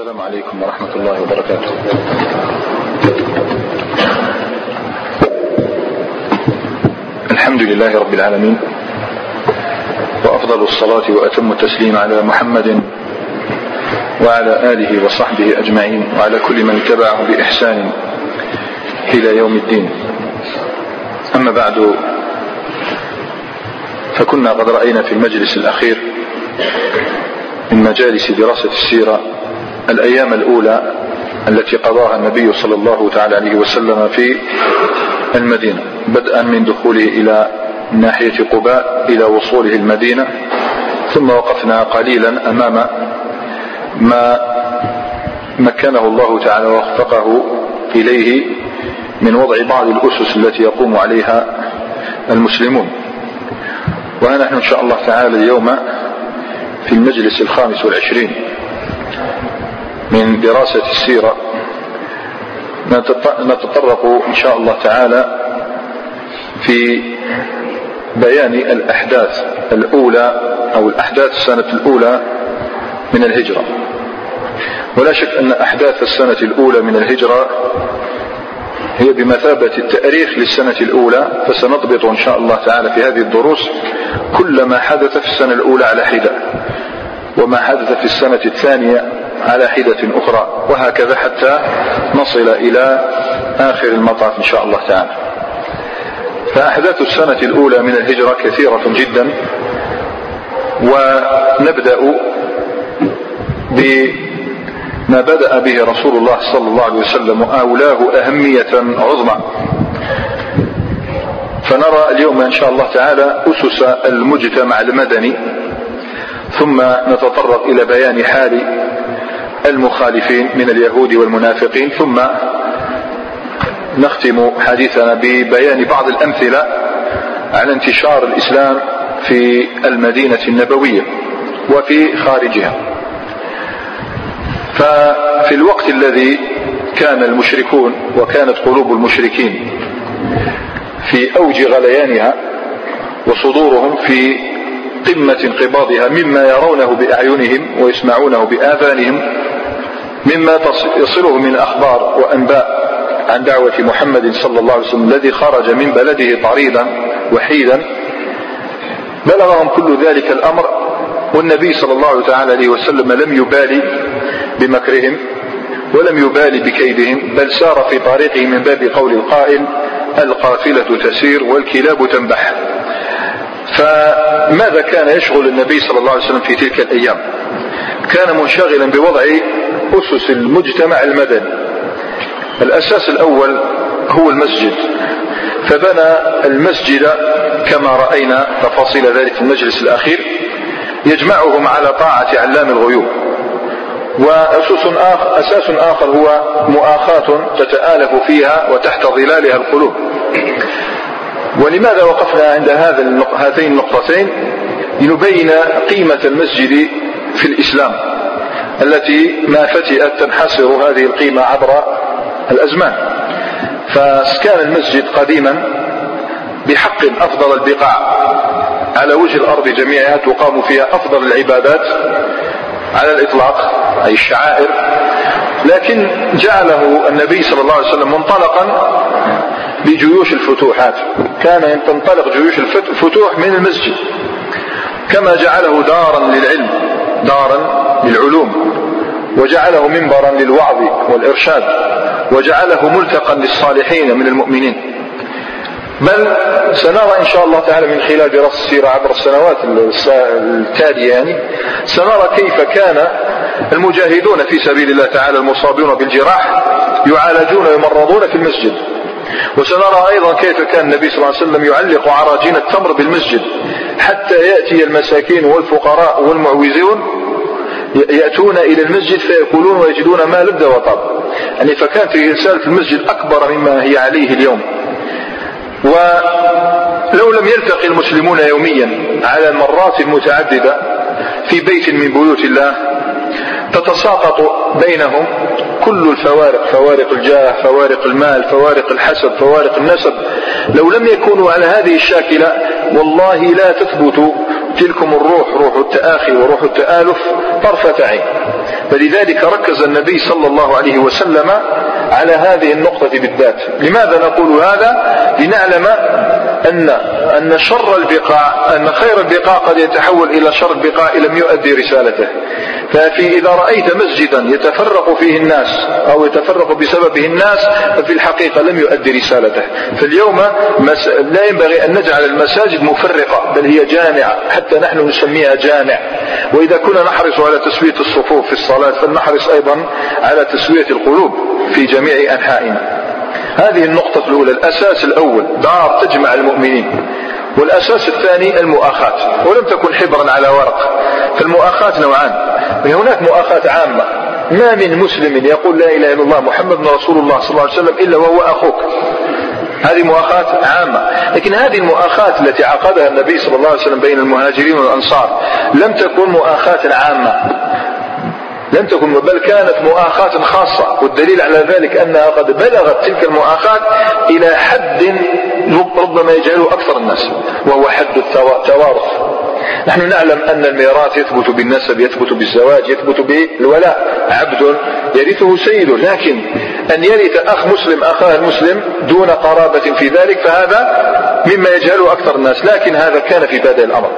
السلام عليكم ورحمة الله وبركاته. الحمد لله رب العالمين وأفضل الصلاة وأتم التسليم على محمد وعلى آله وصحبه أجمعين وعلى كل من تبعه بإحسان إلى يوم الدين. أما بعد فكنا قد رأينا في المجلس الأخير من مجالس دراسة السيرة الأيام الأولى التي قضاها النبي صلى الله تعالى عليه وسلم في المدينة بدءا من دخوله إلى ناحية قباء إلى وصوله المدينة ثم وقفنا قليلا أمام ما مكنه الله تعالى ووفقه إليه من وضع بعض الأسس التي يقوم عليها المسلمون. ونحن إن شاء الله تعالى اليوم في المجلس الخامس والعشرين. من دراسة السيرة نتطرق إن شاء الله تعالى في بيان الأحداث الأولى أو الأحداث السنة الأولى من الهجرة. ولا شك أن أحداث السنة الأولى من الهجرة هي بمثابة التأريخ للسنة الأولى فسنضبط إن شاء الله تعالى في هذه الدروس كل ما حدث في السنة الأولى على حدة وما حدث في السنة الثانية على حدة أخرى وهكذا حتى نصل إلى آخر المطاف إن شاء الله تعالى. فأحداث السنة الأولى من الهجرة كثيرة جدا ونبدأ بما بدأ به رسول الله صلى الله عليه وسلم وأولاه أهمية عظمى. فنرى اليوم إن شاء الله تعالى أسس المجتمع المدني ثم نتطرق إلى بيان حال المخالفين من اليهود والمنافقين ثم نختم حديثنا ببيان بعض الأمثلة على انتشار الإسلام في المدينة النبوية وفي خارجها. ففي الوقت الذي كان المشركون وكانت قلوب المشركين في أوج غليانها وصدورهم في قمة انقباضها مما يرونه بأعينهم ويسمعونه بآذانهم مما يصله من أخبار وأنباء عن دعوة محمد صلى الله عليه وسلم الذي خرج من بلده طريدا وحيدا. بلغهم كل ذلك الأمر والنبي صلى الله تعالى عليه وسلم لم يبالي بمكرهم ولم يبالي بكيدهم بل سار في طريقه من باب قول القائل القافلة تسير والكلاب تنبح. فماذا كان يشغل النبي صلى الله عليه وسلم في تلك الأيام؟ كان منشغلا بوضع أسس المجتمع المدني. الأساس الأول هو المسجد. فبنى المسجد كما رأينا تفاصيل ذلك في المجلس الأخير يجمعهم على طاعة علام الغيوب. وأساس آخر, أساس آخر هو مؤاخاة تتآلف فيها وتحت ظلالها القلوب. ولماذا وقفنا عند هذا هاتين النقطتين؟ لنبين قيمة المسجد في الإسلام. التي ما فتئت تنحصر هذه القيمة عبر الأزمان. فكان المسجد قديما بحق أفضل البقاع. على وجه الأرض جميعها تقام فيها أفضل العبادات. على الإطلاق أي الشعائر. لكن جعله النبي صلى الله عليه وسلم منطلقا بجيوش الفتوحات. كان تنطلق جيوش الفتوح من المسجد. كما جعله دارا للعلم دارا للعلوم. وجعله منبرا للوعظ والإرشاد وجعله ملتقا للصالحين من المؤمنين. بل سنرى إن شاء الله تعالى من خلال دراسة السيرة عبر السنوات التالية يعني سنرى كيف كان المجاهدون في سبيل الله تعالى المصابون بالجراح يعالجون ويمرضون في المسجد. وسنرى أيضا كيف كان النبي صلى الله عليه وسلم يعلق عراجين التمر بالمسجد حتى يأتي المساكين والفقراء والمعوزون يأتون إلى المسجد فيقولون ويجدون ما لذ وطاب. يعني فكانت رسالة المسجد أكبر مما هي عليه اليوم. ولو لم يلتقي المسلمون يوميا على المرات المتعددة في بيت من بيوت الله تتساقط بينهم كل الفوارق فوارق الجاه فوارق المال فوارق الحسب فوارق النسب. لو لم يكونوا على هذه الشاكلة والله لا تثبت تلكم الروح روح التآخي وروح التآلف طرفة عين. فلذلك ركز النبي صلى الله عليه وسلم على هذه النقطة بالذات. لماذا نقول هذا؟ لنعلم أن أن شر البقاع أن خير البقاع قد يتحول إلى شر البقاع لم يؤدي رسالته. ففي إذا رأيت مسجدا يتفرق فيه الناس أو يتفرق بسببه الناس ففي الحقيقة لم يؤدي رسالته. فاليوم لا ينبغي أن نجعل المساجد مفرقة بل هي جامعة حتى نحن نسميها جامع. وإذا كنا نحرص على تسوية الصفوف في الصلاة فلنحرص أيضا على تسوية القلوب في جميع أنحائنا. هذه النقطة الأولى الأساس الأول دار تجمع المؤمنين. والأساس الثاني المؤاخاة. ولم تكن حبرا على ورق. فالمؤاخاة نوعان. هناك مؤاخاة عامة. ما من مسلم يقول لا إله إلا الله محمد رسول الله صلى الله عليه وسلم إلا وهو أخوك. هذه مؤاخاة عامة. لكن هذه المؤاخاة التي عقدها النبي صلى الله عليه وسلم بين المهاجرين والأنصار لم تكن مؤاخاة عامة. لم تكن بل كانت مؤاخاة خاصة والدليل على ذلك أنها قد بلغت تلك المؤاخاة إلى حد ربما يجعله أكثر الناس وهو حد التوارث. نحن نعلم أن الميراث يثبت بالنسب يثبت بالزواج يثبت بالولاء. عبد يرثه سيده لكن أن يرث أخ مسلم أخاه المسلم دون قرابة في ذلك فهذا مما يجهله أكثر الناس. لكن هذا كان في بدء الأمر.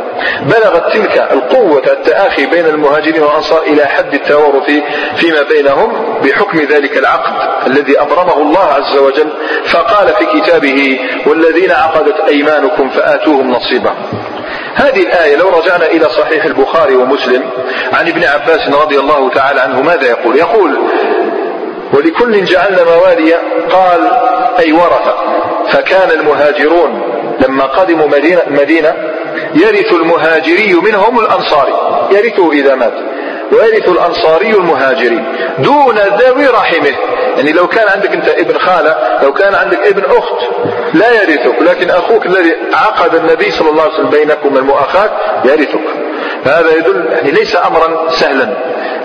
بلغت تلك القوة التآخي بين المهاجرين والأنصار إلى حد التوارث فيما بينهم بحكم ذلك العقد الذي أبرمه الله عز وجل. فقال في كتابه والذين عقدت أيمانكم فآتوهم نصيبا. هذه الآية لو رجعنا إلى صحيح البخاري ومسلم عن ابن عباس رضي الله تعالى عنه ماذا يقول؟ يقول ولكل جعلنا مواليا قال أي ورثة. فكان المهاجرون لما قدموا مدينة, مدينة يرث المهاجري منهم الأنصاري. يرثه إذا مات. ويرث الأنصاري المهاجري دون ذوي رحمه. يعني لو كان عندك أنت ابن خالة لو كان عندك ابن أخت لا يرثك. لكن أخوك الذي عقد النبي صلى الله عليه وسلم بينكم المؤاخاة يرثك. فهذا يدل يعني ليس أمرا سهلا.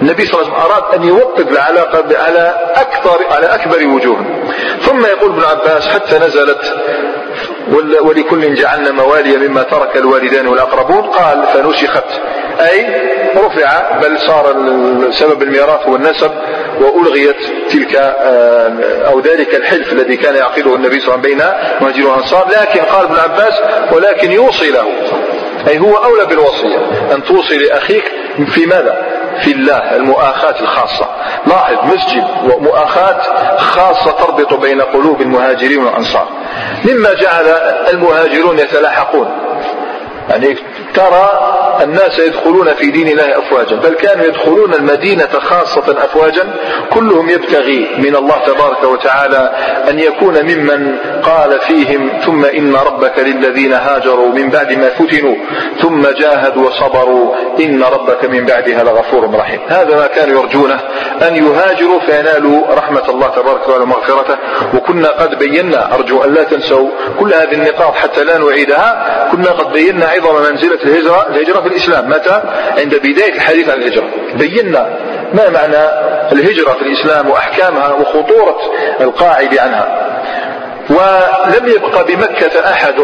النبي صلى الله عليه وسلم أراد أن يوطد العلاقة على أكثر على أكبر وجوه. ثم يقول ابن عباس حتى نزلت ولكل جعلنا موالي مما ترك الوالدان والأقربون. قال فنسخت. أي رفع بل صار سبب الميراث هو النسب وألغيت تلك آه، أو ذلك الحلف الذي كان يعقده النبي صلى الله عليه وسلم بين مهاجر والأنصار لكن قال ابن عباس ولكن يوصي له. أي هو أولى بالوصية. أن توصي لأخيك في ماذا؟ في الله المؤاخاة الخاصة. لاحظ مسجد ومؤاخاة خاصة تربط بين قلوب المهاجرين والأنصار. مما جعل المهاجرون يتلاحقون. يعني ترى الناس يدخلون في دين الله أفواجا بل كانوا يدخلون المدينة خاصة أفواجا. كلهم يبتغي من الله تبارك وتعالى أن يكون ممن قال فيهم ثم إن ربك للذين هاجروا من بعد ما فتنوا ثم جاهدوا وصبروا إن ربك من بعدها لغفور رحيم. هذا ما كانوا يرجونه أن يهاجروا فينالوا رحمة الله تبارك وتعالى ومغفرته. وكنا قد بينا أرجو أن لا تنسوا كل هذه النقاط حتى لا نعيدها كنا قد بينا عظم منزلة الهجرة الهجرة في الإسلام. متى؟ عند بداية الحديث عن الهجرة. بينا ما معنى الهجرة في الإسلام وأحكامها وخطورة القاعد عنها. ولم يبق بمكة أحد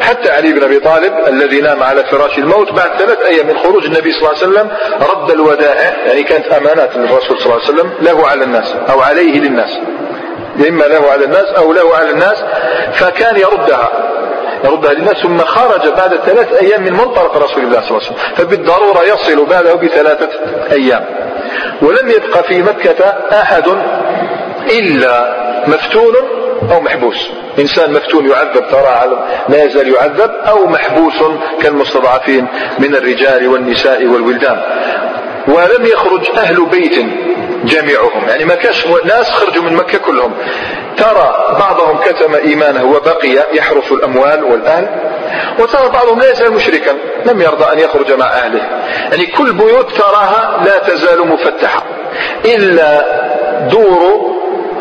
حتى علي بن أبي طالب الذي نام على فراش الموت بعد ثلاث أيام من خروج النبي صلى الله عليه وسلم رد الودائع يعني كانت أمانات للرسول صلى الله عليه وسلم له على الناس أو عليه للناس. إما له على الناس أو له على الناس فكان يردها. يردها للناس ثم خرج بعد ثلاث أيام من منطلق رسول الله صلى الله عليه وسلم. فبالضرورة يصل بعده بثلاثة أيام. ولم يبقى في مكة أحد إلا مفتون أو محبوس. إنسان مفتون يعذب ترى لا يزال يعذب أو محبوس كالمستضعفين من الرجال والنساء والولدان. ولم يخرج أهل بيت جميعهم. يعني ما كاش ناس خرجوا من مكة كلهم. ترى بعضهم كتم إيمانه وبقي يحرس الأموال والأهل وترى بعضهم لا يزال مشركا لم يرضى أن يخرج مع أهله. يعني كل بيوت تراها لا تزال مفتحة إلا دور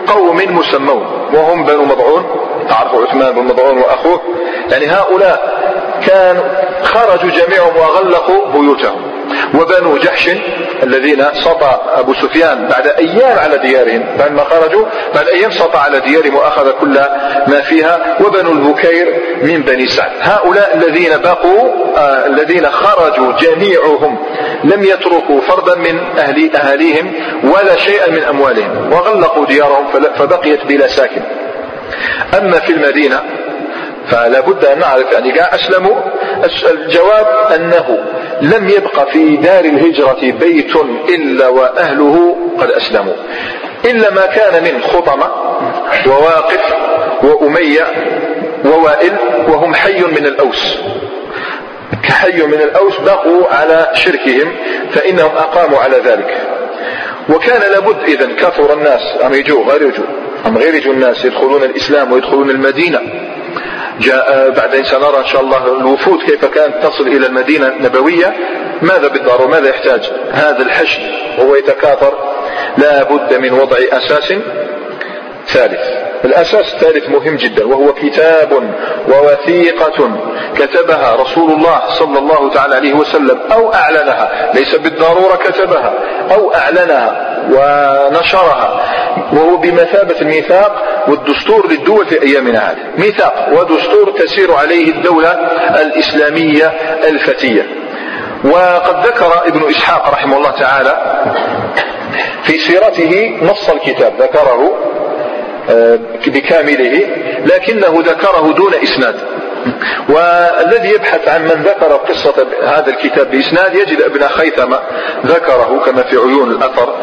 قوم مسمون وهم بنو مضعون. تعرفوا عثمان بن مضعون وأخوه؟ يعني هؤلاء كانوا خرجوا جميعهم وغلقوا بيوتهم. وبنو جحش الذين سطى أبو سفيان بعد أيام على ديارهم بعد ما خرجوا بعد أيام سطى على ديارهم وأخذ كل ما فيها وبنو البكير من بني سعد. هؤلاء الذين بقوا آه الذين خرجوا جميعهم لم يتركوا فردا من أهل أهاليهم ولا شيئا من أموالهم وغلقوا ديارهم فبقيت بلا ساكن. أما في المدينة فلا بد أن نعرف يعني أسلموا الجواب أنه لم يبق في دار الهجرة بيت إلا وأهله قد أسلموا. إلا ما كان من خطمة وواقف وأمية ووائل وهم حي من الأوس. كحي من الأوس بقوا على شركهم فإنهم أقاموا على ذلك. وكان لابد إذا كثر الناس أم يجوا غير يجوا أم غير يجوا الناس يدخلون الإسلام ويدخلون المدينة. جاء بعدين سنرى إن شاء الله الوفود كيف كانت تصل إلى المدينة النبوية ماذا بالضرورة؟ ماذا يحتاج؟ هذا الحشد وهو يتكاثر لا بد من وضع أساس ثالث. الأساس الثالث مهم جدا وهو كتاب ووثيقة كتبها رسول الله صلى الله تعالى عليه وسلم أو أعلنها ليس بالضرورة كتبها أو أعلنها. ونشرها. وهو بمثابة الميثاق والدستور للدول في أيامنا هذه. ميثاق ودستور تسير عليه الدولة الإسلامية الفتية. وقد ذكر ابن إسحاق رحمه الله تعالى في سيرته نص الكتاب ذكره آه، بكامله لكنه ذكره دون إسناد. والذي يبحث عن من ذكر قصة هذا الكتاب بإسناد يجد ابن خيثمة ذكره كما في عيون الأثر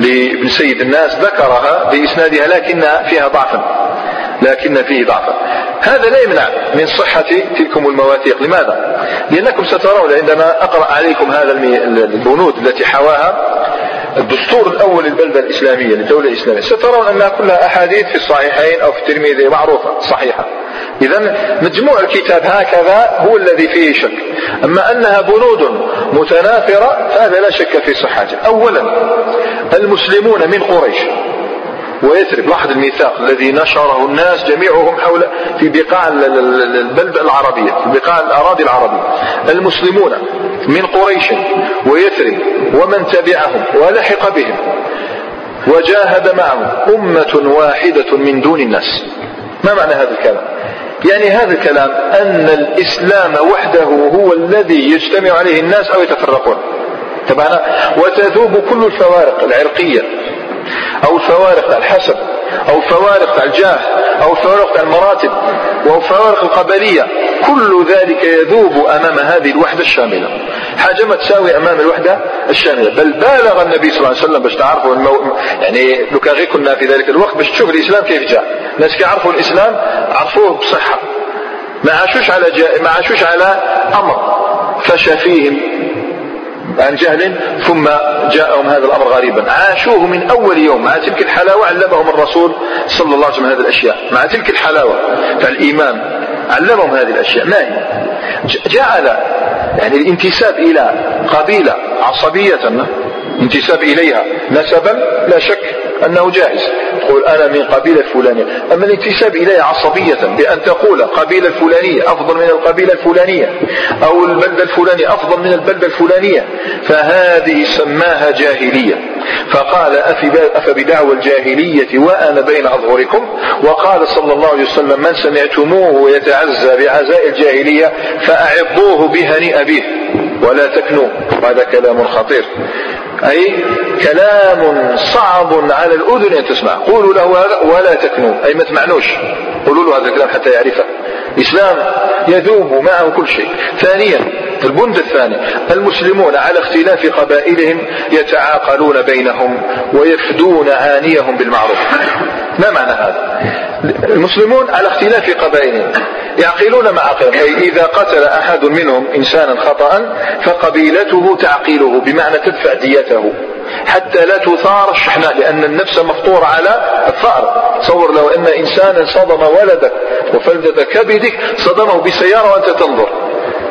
لابن سيد الناس ذكرها بإسنادها لكن فيها ضعفا لكن فيه ضعفا هذا لا يمنع من صحة تلكم المواثيق لماذا؟ لأنكم سترون عندما أقرأ عليكم هذا البنود التي حواها الدستور الأول للبلدة الإسلامية للدولة الإسلامية. سترون أنها كلها أحاديث في الصحيحين أو في الترمذي معروفة صحيحة. إذا مجموع الكتاب هكذا هو الذي فيه شك. أما أنها بنود متناثرة فهذا لا شك في صحته. أولا المسلمون من قريش. ويثرب لاحظ الميثاق الذي نشره الناس جميعهم حول في بقاع البلد العربية في بقاع الأراضي العربية. المسلمون من قريش ويثرب ومن تبعهم ولحق بهم وجاهد معهم أمة واحدة من دون الناس. ما معنى هذا الكلام؟ يعني هذا الكلام أن الإسلام وحده هو الذي يجتمع عليه الناس أو يتفرقون. طبعا وتذوب كل الفوارق العرقية. أو الفوارق تاع الحسب أو الفوارق تاع الجاه أو الفوارق تاع المراتب أو الفوارق القبلية. كل ذلك يذوب أمام هذه الوحدة الشاملة. حاجة ما تساوي أمام الوحدة الشاملة. بل بالغ النبي صلى الله عليه وسلم باش تعرفوا المو... يعني لو كان غير كنا في ذلك الوقت باش تشوف الإسلام كيف جاء. الناس كيعرفوا الإسلام عرفوه بصحة. ما عاشوش على جا... ما عاشوش على أمر. فشى فيهم عن جهل ثم جاءهم هذا الأمر غريبا. عاشوه من أول يوم مع تلك الحلاوة علمهم الرسول صلى الله عليه وسلم هذه الأشياء. مع تلك الحلاوة فالإيمان علمهم هذه الأشياء. ما هي؟ جعل يعني الانتساب إلى قبيلة عصبية انتساب إليها. نسبا لا شك أنه جائز. تقول أنا من قبيلة فلانية أما الانتساب إليها عصبية بأن تقول قبيلة الفلانية أفضل من القبيلة الفلانية أو البلدة الفلانية أفضل من البلدة الفلانية فهذه سماها جاهلية. فقال أفبدعوى الجاهلية وأنا بين أظهركم؟ وقال صلى الله عليه وسلم من سمعتموه يتعزى بعزاء الجاهلية فأعضوه بهني أبيه ولا تكنوا هذا كلام خطير. أي كلام صعب على الأذن أن تسمع. قولوا له هذا ولا تكنوا أي ما تمعنوش. قولوا له هذا الكلام حتى يعرفه. الإسلام يذوب معه كل شيء. ثانيا البند الثاني المسلمون على اختلاف قبائلهم يتعاقلون بينهم ويفدون عانيهم بالمعروف. ما معنى هذا؟ المسلمون على اختلاف قبائلهم يعقلون مع عقلهم أي إذا قتل أحد منهم إنسانا خطأ فقبيلته تعقله بمعنى تدفع ديته حتى لا تثار الشحناء لأن النفس مفطورة على الثأر. تصور لو أن إنسانا صدم ولدك وفلدة كبدك صدمه بسيارة وأنت تنظر.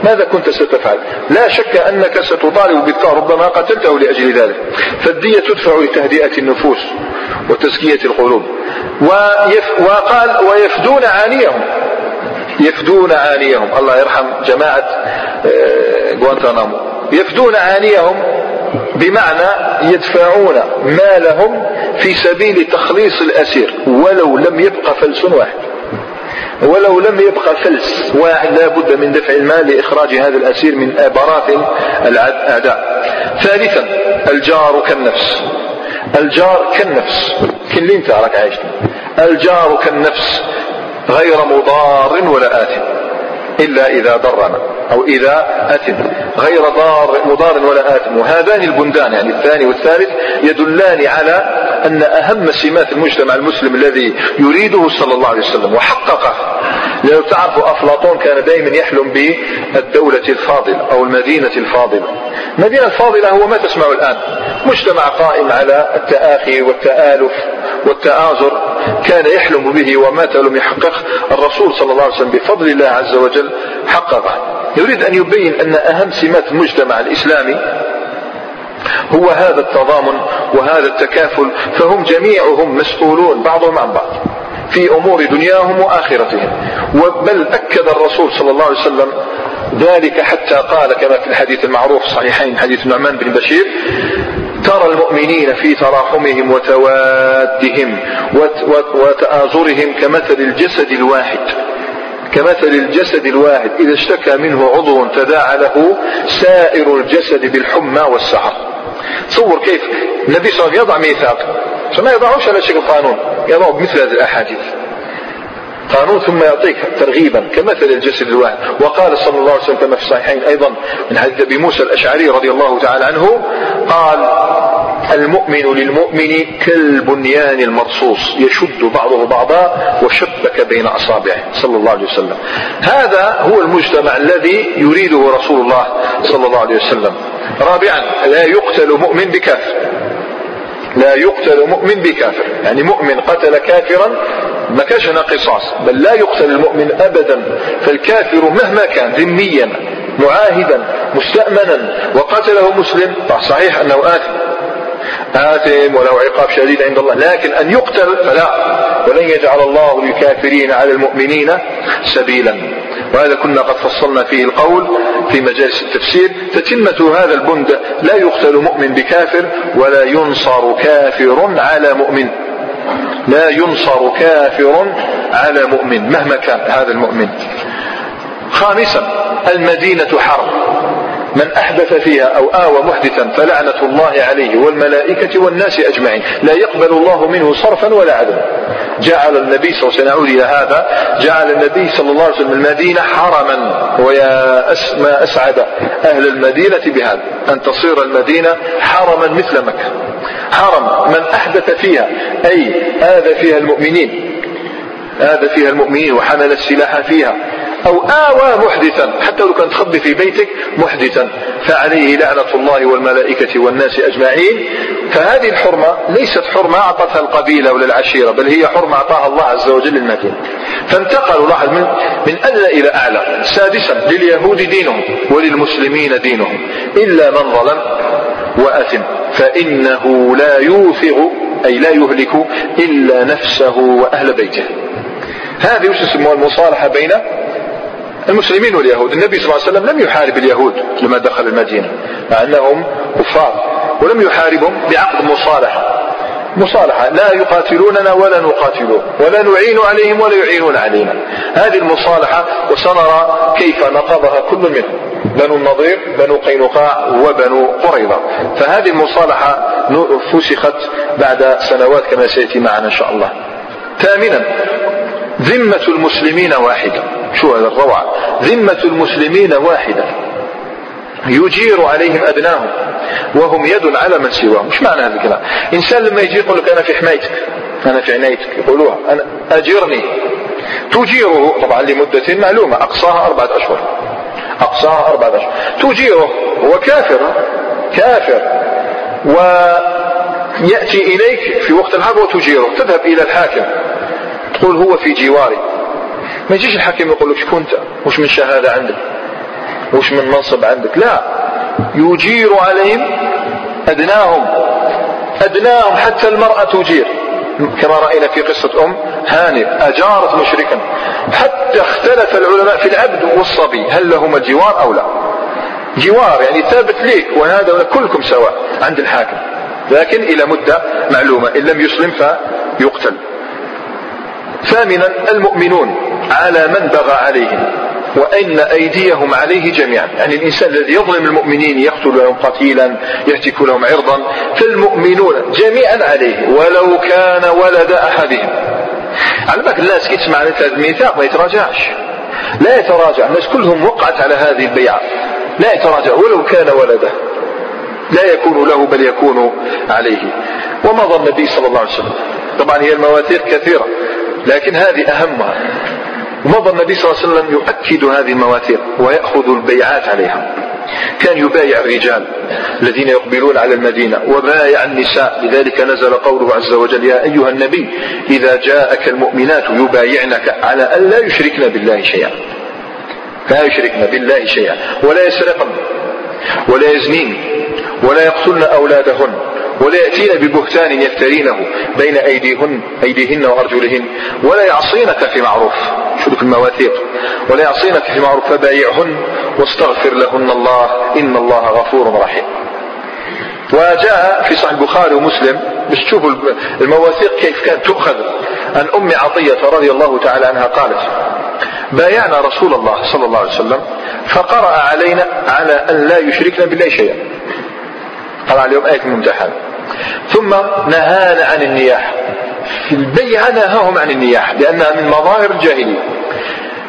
ماذا كنت ستفعل؟ لا شك أنك ستطالب بالثأر ربما قتلته لأجل ذلك. فالدية تدفع لتهدئة النفوس وتزكية القلوب. ويف وقال ويفدون عانيهم. يفدون عانيهم. الله يرحم جماعة آه، غوانتانامو. يفدون عانيهم بمعنى يدفعون مالهم في سبيل تخليص الأسير ولو لم يبقى فلس واحد. ولو لم يبقى فلس واحد لا بد من دفع المال لإخراج هذا الأسير من براثن الأعداء ثالثا الجار كالنفس. الجار كالنفس. كل انت راك عايش الجار كالنفس. غير مضار ولا آثم. إلا إذا ضرنا أو إذا أثم غير ضار مضار ولا آثم. وهذان البندان يعني الثاني والثالث يدلان على أن أهم سمات المجتمع المسلم الذي يريده صلى الله عليه وسلم وحققه. لو تعرفوا أفلاطون كان دائما يحلم بالدولة الفاضلة أو المدينة الفاضلة. المدينة الفاضلة هو ما تسمع الآن. مجتمع قائم على التآخي والتآلف والتآزر. كان يحلم به ومات لم يحققه الرسول صلى الله عليه وسلم بفضل الله عز وجل. حققه يريد أن يبين أن أهم سمات المجتمع الإسلامي هو هذا التضامن وهذا التكافل فهم جميعهم مسؤولون بعضهم عن بعض في أمور دنياهم وآخرتهم. بل أكد الرسول صلى الله عليه وسلم ذلك حتى قال كما في الحديث المعروف صحيحين حديث النعمان بن بشير ترى المؤمنين في تراحمهم وتوادهم وتآزرهم كمثل الجسد الواحد. كمثل الجسد الواحد إذا اشتكى منه عضو تداعى له سائر الجسد بالحمى والسحر. تصور كيف النبي صلى الله عليه وسلم يضع ميثاق. فما يضعوش على شكل قانون يضعه بمثل هذه الأحاديث. قانون ثم يعطيك ترغيبا كمثل الجسد الواحد. وقال صلى الله عليه وسلم كما في الصحيحين أيضا من حديث أبي موسى الأشعري رضي الله تعالى عنه قال المؤمن للمؤمن كالبنيان المرصوص يشد بعضه بعضا وشبك بين أصابعه صلى الله عليه وسلم. هذا هو المجتمع الذي يريده رسول الله صلى الله عليه وسلم. رابعا لا يقتل مؤمن بكافر. لا يقتل مؤمن بكافر. يعني مؤمن قتل كافرا ما كانش هنا قصاص بل لا يقتل المؤمن ابدا. فالكافر مهما كان ذميا معاهدا مستأمنا وقتله مسلم صحيح أنه آثم. آثم وله عقاب شديد عند الله. لكن أن يقتل فلا. ولن يجعل الله للكافرين على المؤمنين سبيلا. وهذا كنا قد فصلنا فيه القول في مجالس التفسير. تتمة هذا البند لا يقتل مؤمن بكافر ولا ينصر كافر على مؤمن. لا ينصر كافر على مؤمن مهما كان هذا المؤمن. خامسا المدينة حرب. من أحدث فيها أو آوى محدثا فلعنة الله عليه والملائكة والناس أجمعين. لا يقبل الله منه صرفا ولا عدلا جعل النبي صلى الله عليه وسلم إلى هذا جعل النبي صلى الله عليه وسلم المدينة حرما. ويا ما أسعد أهل المدينة بهذا. أن تصير المدينة حرما مثل مكة. حرم. من أحدث فيها أي آذى فيها المؤمنين آذى فيها المؤمنين وحمل السلاح فيها أو آوى محدثا حتى لو كان تخبي في بيتك محدثا. فعليه لعنة الله والملائكة والناس أجمعين. فهذه الحرمة ليست حرمة أعطتها القبيلة ولا العشيرة بل هي حرمة أعطاها الله عز وجل للمدينة فانتقلوا لاحظ من, من أدنى إلى أعلى. سادسا لليهود دينهم وللمسلمين دينهم. إلا من ظلم وأثم فإنه لا يوثق أي لا يهلك إلا نفسه وأهل بيته. هذه وش يسموها المصالحة بين المسلمين واليهود. النبي صلى الله عليه وسلم لم يحارب اليهود لما دخل المدينة مع أنهم كفار ولم يحاربهم بعقد مصالحة. مصالحة. لا يقاتلوننا ولا نقاتلهم ولا نعين عليهم ولا يعينون علينا. هذه المصالحة وسنرى كيف نقضها كل منهم. بنو النضير بنو قينقاع وبنو قريظة. فهذه المصالحة فسخت بعد سنوات كما سيأتي معنا إن شاء الله. ثامنا ذمة المسلمين واحدة. شو هذا الروعة ذمة المسلمين واحدة. يجير عليهم أدناهم وهم يد على من سواهم. مش معنى هذا الكلام؟ إنسان لما يجي يقول لك أنا في حمايتك أنا في عنايتك يقولوها أنا أجرني. تجيره طبعا لمدة معلومة أقصاها أربعة أشهر. أقصاها أربعة أشهر. تجيره هو كافر كافر. ويأتي إليك في وقت الحرب وتجيره. تذهب إلى الحاكم. تقول هو في جواري ما يجيش الحاكم يقول لك شكون أنت؟ وش من شهادة عندك. وش من منصب عندك. لا. يجير عليهم أدناهم. أدناهم حتى المرأة تجير. كما رأينا في قصة أم هانئ أجارت مشركا. حتى اختلف العلماء في العبد والصبي. هل لهما الجوار أو لا؟ جوار يعني ثابت ليك وهذا كلكم سواء عند الحاكم. لكن إلى مدة معلومة. إن لم يسلم فيقتل. ثامنا المؤمنون. على من بغى عليهم وأن أيديهم عليه جميعا. يعني الإنسان الذي يظلم المؤمنين يقتل لهم قتيلا يهتك لهم عرضا فالمؤمنون جميعا عليه ولو كان ولد أحدهم. على بالك الناس كي تسمع هذا الميثاق ما يتراجعش. لا يتراجع الناس كلهم وقعت على هذه البيعة. لا يتراجع ولو كان ولده. لا يكون له بل يكون عليه. ومضى النبي صلى الله عليه وسلم. طبعا هي المواثيق كثيرة لكن هذه أهمها. ومضى النبي صلى الله عليه وسلم يؤكد هذه المواثيق ويأخذ البيعات عليها. كان يبايع الرجال الذين يقبلون على المدينة وبايع النساء. لذلك نزل قوله عز وجل يا أيها النبي إذا جاءك المؤمنات يبايعنك على أن لا يشركن بالله شيئا. لا يشركن بالله شيئا. ولا يسرقن ولا يزنين ولا يقتلن أولادهن ولا يأتين ببهتان يفترينه بين أيديهن أيديهن وأرجلهن ولا يعصينك في معروف. شوف المواثيق ولا يعصينك في معروف فبايعهن واستغفر لهن الله إن الله غفور رحيم. وجاء في صحيح البخاري ومسلم باش تشوفوا المواثيق كيف كانت تؤخذ. عن أم عطية رضي الله تعالى عنها قالت بايعنا رسول الله صلى الله عليه وسلم فقرأ علينا على أن لا يشركنا بالله شيئا. قرأ عليهم آية الممتحنة ثم نهانا عن النياحة في البيعة نهاهم عن النياحة لأنها من مظاهر الجاهلية.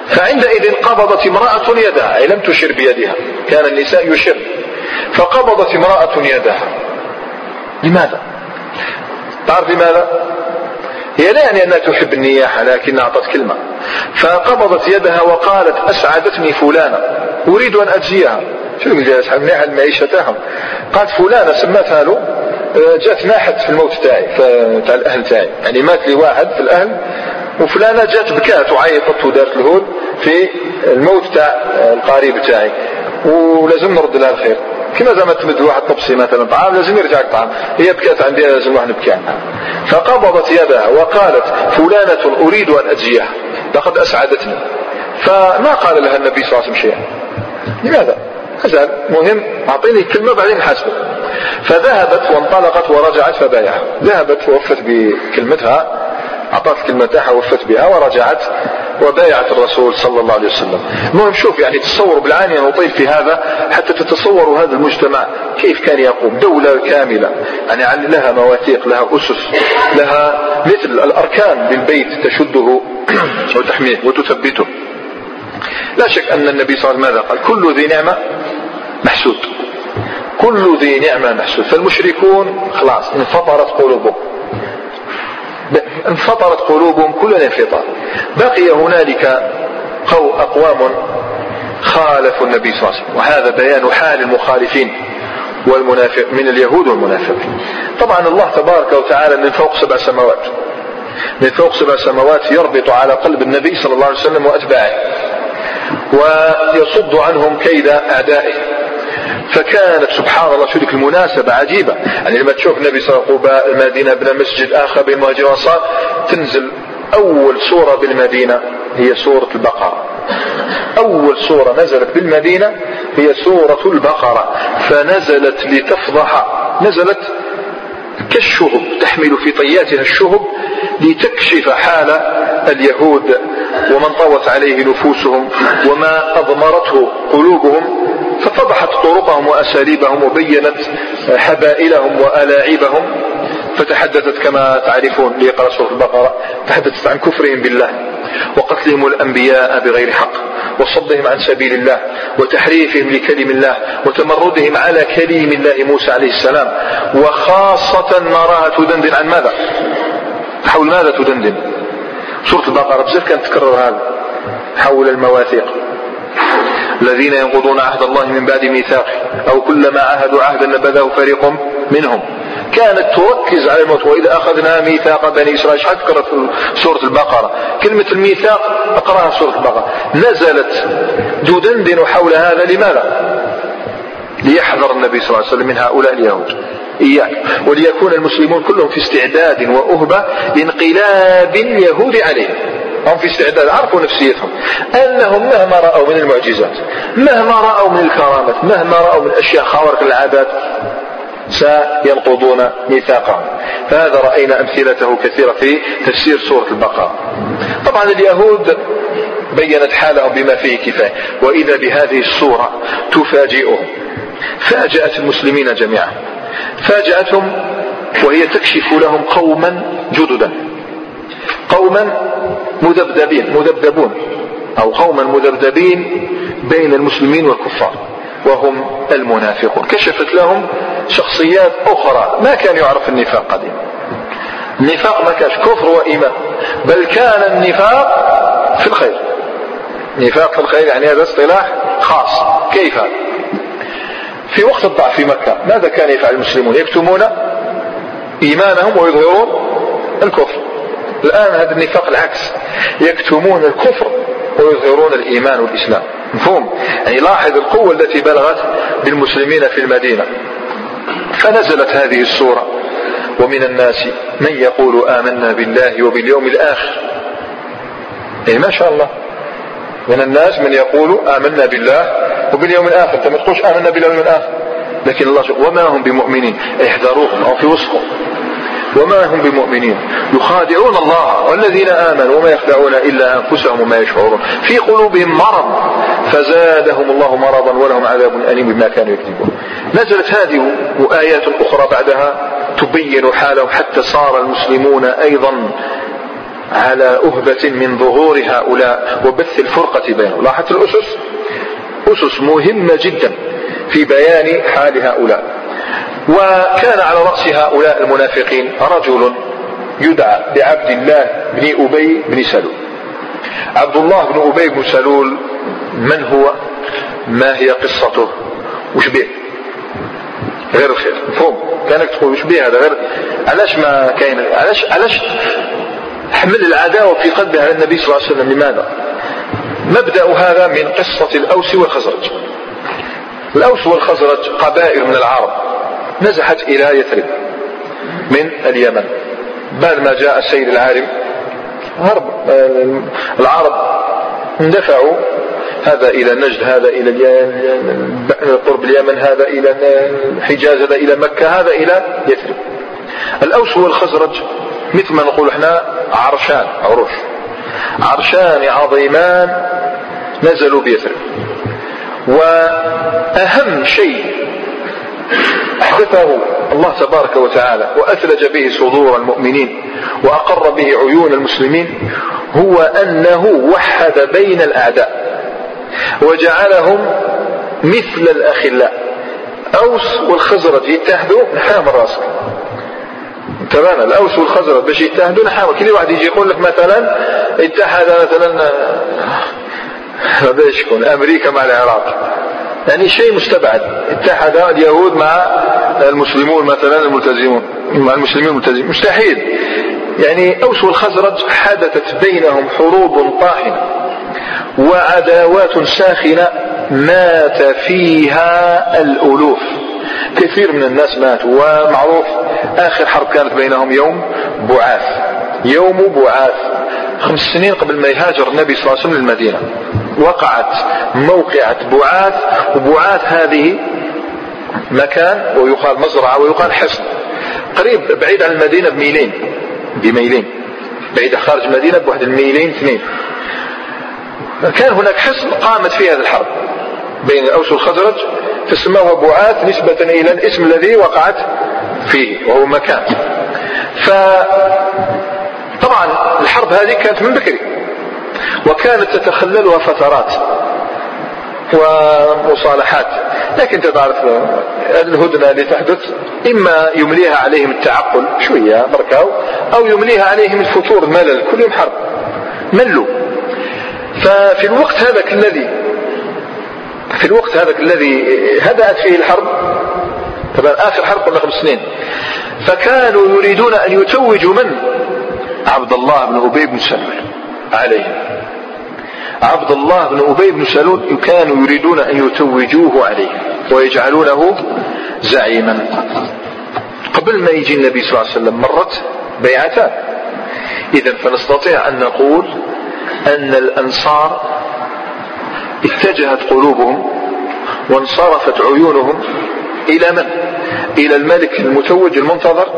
فعندئذ قبضت امرأة يدها أي لم تشر بيدها كان النساء يشر فقبضت امرأة يدها. لماذا؟ تعرف لماذا؟ هي لا يعني أنها تحب النياحة لكن أعطت كلمة. فقبضت يدها وقالت أسعدتني فلانة أريد أن أجزيها. شو منيحة المعيشة تاعهم قالت فلانة سمتها له؟ جات ناحت في الموت تاعي تاع الأهل تاعي. يعني مات لي واحد في الأهل وفلانة جات بكات وعيطت ودارت الهود في الموت تاع القريب تاعي. ولازم نرد لها الخير. كما زعما تمد واحد طبسي مثلا طعام لازم يرجع الطعام هي بكات عندي لازم واحد نبكي فقبضت يدها وقالت فلانة أريد أن أجزيها لقد أسعدتني. فما قال لها النبي صلى الله عليه وسلم شيئا. لماذا؟ أزال مهم أعطيني كلمة بعدين حاسبه فذهبت وانطلقت ورجعت فبايعها. ذهبت ووفت بكلمتها أعطت كلمتها وفت بها ورجعت وبايعت الرسول صلى الله عليه وسلم. المهم شوف يعني تصوروا بالعانية نطيل في هذا حتى تتصوروا هذا المجتمع كيف كان يقوم. دولة كاملة يعني لها مواثيق لها أسس لها مثل الأركان للبيت تشده وتحميه وتثبته. لا شك أن النبي صلى الله عليه وسلم ماذا قال؟ كل ذي نعمة محسود. كل ذي نعمة محسود فالمشركون خلاص انفطرت قلوبهم. انفطرت قلوبهم كل الانفطار بقي هنالك قو أقوام خالفوا النبي صلى الله عليه وسلم. وهذا بيان حال المخالفين والمنافق من اليهود والمنافقين. طبعا الله تبارك وتعالى من فوق سبع سماوات. من فوق سبع سماوات يربط على قلب النبي صلى الله عليه وسلم وأتباعه. ويصد عنهم كيد أعدائه. فكانت سبحان الله شو المناسبة عجيبة. يعني لما تشوف النبي صلى الله عليه وسلم المدينة بنى مسجد آخر بين المهاجرين والأنصار تنزل أول سورة بالمدينة هي سورة البقرة. أول سورة نزلت بالمدينة هي سورة البقرة. فنزلت لتفضح نزلت كالشهب تحمل في طياتها الشهب لتكشف حال اليهود ومن طوت عليه نفوسهم وما أضمرته قلوبهم ففضحت طرقهم وأساليبهم وبينت حبائلهم وألاعيبهم فتحدثت كما تعرفون ليقرأ سورة البقرة تحدثت عن كفرهم بالله وقتلهم الأنبياء بغير حق وصدهم عن سبيل الله وتحريفهم لكلم الله وتمردهم على كليم الله موسى عليه السلام وخاصة نراها تدندن عن ماذا؟ حول ماذا تدندن؟ سورة البقرة بزاف كانت تكرر هذا حول المواثيق. الذين ينقضون عهد الله من بعد ميثاقه أو كلما عهدوا عهدا نبذه فريق منهم. كانت تركز على الموت وإذا أخذنا ميثاق بني إسرائيل شحال تكررت في سورة البقرة؟ كلمة الميثاق أقرأها في سورة البقرة. نزلت تدندن حول هذا لماذا؟ ليحذر النبي صلى الله عليه وسلم من هؤلاء اليهود. إياك. وليكون المسلمون كلهم في استعداد وأهبة لانقلاب اليهود عليهم هم في استعداد عرفوا نفسيتهم أنهم مهما رأوا من المعجزات مهما رأوا من الكرامات مهما رأوا من أشياء خوارق العادات سينقضون ميثاقهم. فهذا رأينا أمثلته كثيرة في تفسير سورة البقرة. طبعا اليهود بينت حالهم بما فيه كفاية وإذا بهذه الصورة تفاجئهم فاجأت المسلمين جميعا. فاجأتهم وهي تكشف لهم قوما جددا قوما مذبذبين مذبذبون أو قوما مذبذبين بين المسلمين والكفار وهم المنافقون. كشفت لهم شخصيات أخرى ما كان يعرف النفاق قديما النفاق ما كانش كفر وإيمان بل كان النفاق في الخير. نفاق في الخير يعني هذا اصطلاح خاص. كيف؟ في وقت الضعف في مكة ماذا كان يفعل المسلمون؟ يكتمون إيمانهم ويظهرون الكفر. الآن هذا النفاق العكس. يكتمون الكفر ويظهرون الإيمان والإسلام. مفهوم؟ يعني لاحظ القوة التي بلغت بالمسلمين في المدينة. فنزلت هذه السورة. ومن الناس من يقول آمنا بالله وباليوم الآخر. إيه ما شاء الله. من الناس من يقول آمنا بالله وباليوم الآخر. أنت ما تقولش آمنا باليوم الآخر. لكن الله وما هم بمؤمنين؟ احذروهم أو في وسطهم. وما هم بمؤمنين. يخادعون الله والذين آمنوا وما يخدعون إلا أنفسهم وما يشعرون. في قلوبهم مرض فزادهم الله مرضا ولهم عذاب أليم بما كانوا يكذبون. نزلت هذه وآيات أخرى بعدها تبين حالهم حتى صار المسلمون أيضا على أهبة من ظهور هؤلاء وبث الفرقة بينهم. لاحظت الأسس؟ أسس مهمة جدا في بيان حال هؤلاء. وكان على رأس هؤلاء المنافقين رجل يدعى بعبد الله بن أبي بن سلول. عبد الله بن أبي بن سلول من هو؟ ما هي قصته؟ وش به؟ غير الخير. مفهوم كانك تقول وش به هذا؟ غير علاش ما كاين علاش علاش حمل العداوة في قلبه على النبي صلى الله عليه وسلم؟ لماذا؟ مبدأ هذا من قصة الأوس والخزرج. الأوس والخزرج قبائل من العرب. نزحت إلى يثرب من اليمن. بعد ما جاء السيد العالم هرب العرب اندفعوا. هذا إلى نجد هذا إلى قرب اليمن هذا إلى الحجاز هذا إلى مكة هذا إلى يثرب. الأوس والخزرج مثل ما نقول إحنا عرشان عروش. عرشان عظيمان نزلوا بيثرب. وأهم شيء أحدثه الله تبارك وتعالى وأثلج به صدور المؤمنين وأقر به عيون المسلمين هو أنه وحد بين الأعداء وجعلهم مثل الأخلاء. أوس والخزرج يتحدوا نحام الرأس. تمام الأوس والخزرج باش يتحدوا نحام كل واحد يجي يقول لك مثلا اتحد مثلا هذا يكون أمريكا مع العراق. يعني شيء مستبعد اتحد اليهود مع المسلمون مثلا الملتزمون. مع المسلمين الملتزمين مستحيل. يعني أوس والخزرج حدثت بينهم حروب طاحنة وعداوات ساخنة مات فيها الألوف. كثير من الناس ماتوا ومعروف آخر حرب كانت بينهم يوم بعاث يوم بعاث خمس سنين قبل ما يهاجر النبي صلى الله عليه وسلم للمدينة. وقعت موقعة بعاث وبعاث هذه مكان ويقال مزرعة ويقال حصن. قريب بعيد عن المدينة بميلين بميلين. بعيد خارج المدينة بواحد الميلين اثنين. كان هناك حصن قامت فيه هذه الحرب بين الأوس والخزرج فسموه بعاث نسبة إلى الاسم الذي وقعت فيه وهو مكان. ف طبعا الحرب هذه كانت من بكري. وكانت تتخللها فترات ومصالحات. لكن تعرف الهدنة اللي تحدث إما يمليها عليهم التعقل شوية بركاو أو يمليها عليهم الفتور الملل كل يوم حرب ملوا ففي الوقت هذاك الذي في الوقت هذاك الذي هدأت فيه الحرب طبعا آخر حرب قلنا خمس سنين فكانوا يريدون أن يتوجوا من؟ عبد الله بن أبي بن سلول عليهم عبد الله بن أبي بن سلول كانوا يريدون أن يتوجوه عليه ويجعلونه زعيما. قبل ما يجي النبي صلى الله عليه وسلم مرت بيعتان إذا فنستطيع أن نقول أن الأنصار اتجهت قلوبهم وانصرفت عيونهم إلى من؟ إلى الملك المتوج المنتظر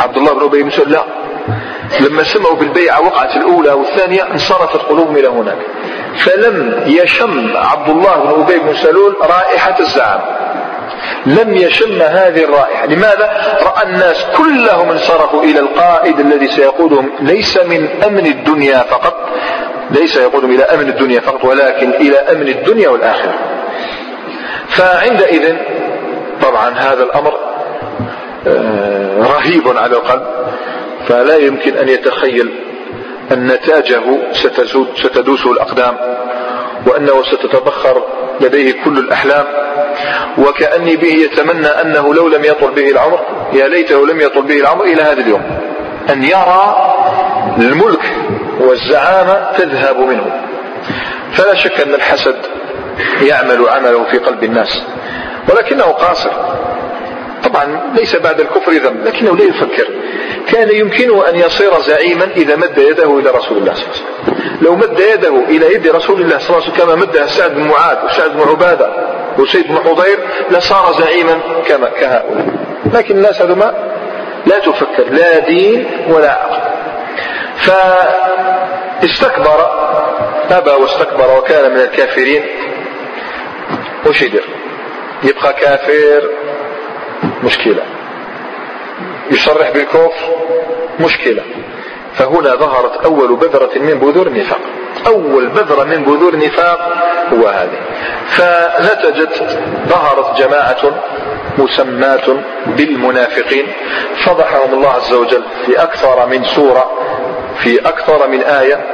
عبد الله بن أبي بن لا لما سمعوا بالبيعة وقعت الأولى والثانية انصرفت قلوبهم إلى هناك. فلم يشم عبد الله بن أبي بن سلول رائحة الزعم لم يشم هذه الرائحة. لماذا؟ رأى الناس كلهم انصرفوا إلى القائد الذي سيقودهم. ليس من أمن الدنيا فقط. ليس يقودهم إلى أمن الدنيا فقط ولكن إلى أمن الدنيا والآخرة. فعندئذ طبعا هذا الأمر آه، رهيب على القلب. فلا يمكن أن يتخيل أن نتاجه ستدوسه الأقدام وأنه ستتبخر لديه كل الأحلام وكأني به يتمنى أنه لو لم يطل به العمر يا ليته لم يطل به العمر إلى هذا اليوم أن يرى الملك والزعامة تذهب منه. فلا شك أن الحسد يعمل عمله في قلب الناس ولكنه قاصر. طبعا ليس بعد الكفر ذنب لكنه لا يفكر. كان يمكنه أن يصير زعيما إذا مد يده إلى رسول الله صلى الله عليه وسلم. لو مد يده إلى يد رسول الله صلى الله عليه وسلم كما مدها سعد بن معاذ وسعد بن عبادة وسيد بن حضير لصار زعيما كما كهؤلاء. لكن الناس هذا ما لا تفكر لا دين ولا عقل. فاستكبر أبى واستكبر وكان من الكافرين. وش يبقى كافر. مشكلة. يصرح بالكفر مشكلة. فهنا ظهرت أول بذرة من بذور النفاق. أول بذرة من بذور النفاق هو هذه. فنتجت ظهرت جماعة مسمات بالمنافقين. فضحهم الله عز وجل في أكثر من سورة في أكثر من آية.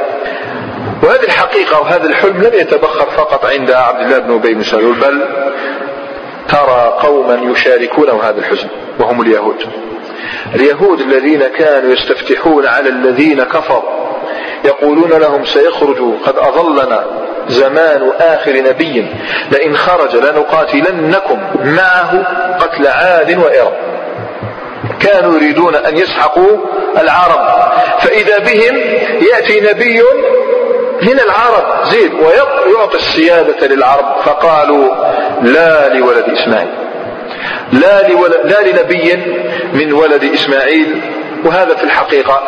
وهذه الحقيقة وهذا الحلم لم يتبخر فقط عند عبد الله بن أبي بن بل ترى قوما يشاركونه هذا الحزن وهم اليهود. اليهود الذين كانوا يستفتحون على الذين كفروا يقولون لهم سيخرج قد أظلنا زمان آخر نبي لئن خرج لنقاتلنكم معه قتل عاد وإرم. كانوا يريدون أن يسحقوا العرب فإذا بهم يأتي نبي من العرب زيد ويعطي السيادة للعرب فقالوا لا لولد إسماعيل. لا, لولد لا لنبي من ولد إسماعيل. وهذا في الحقيقة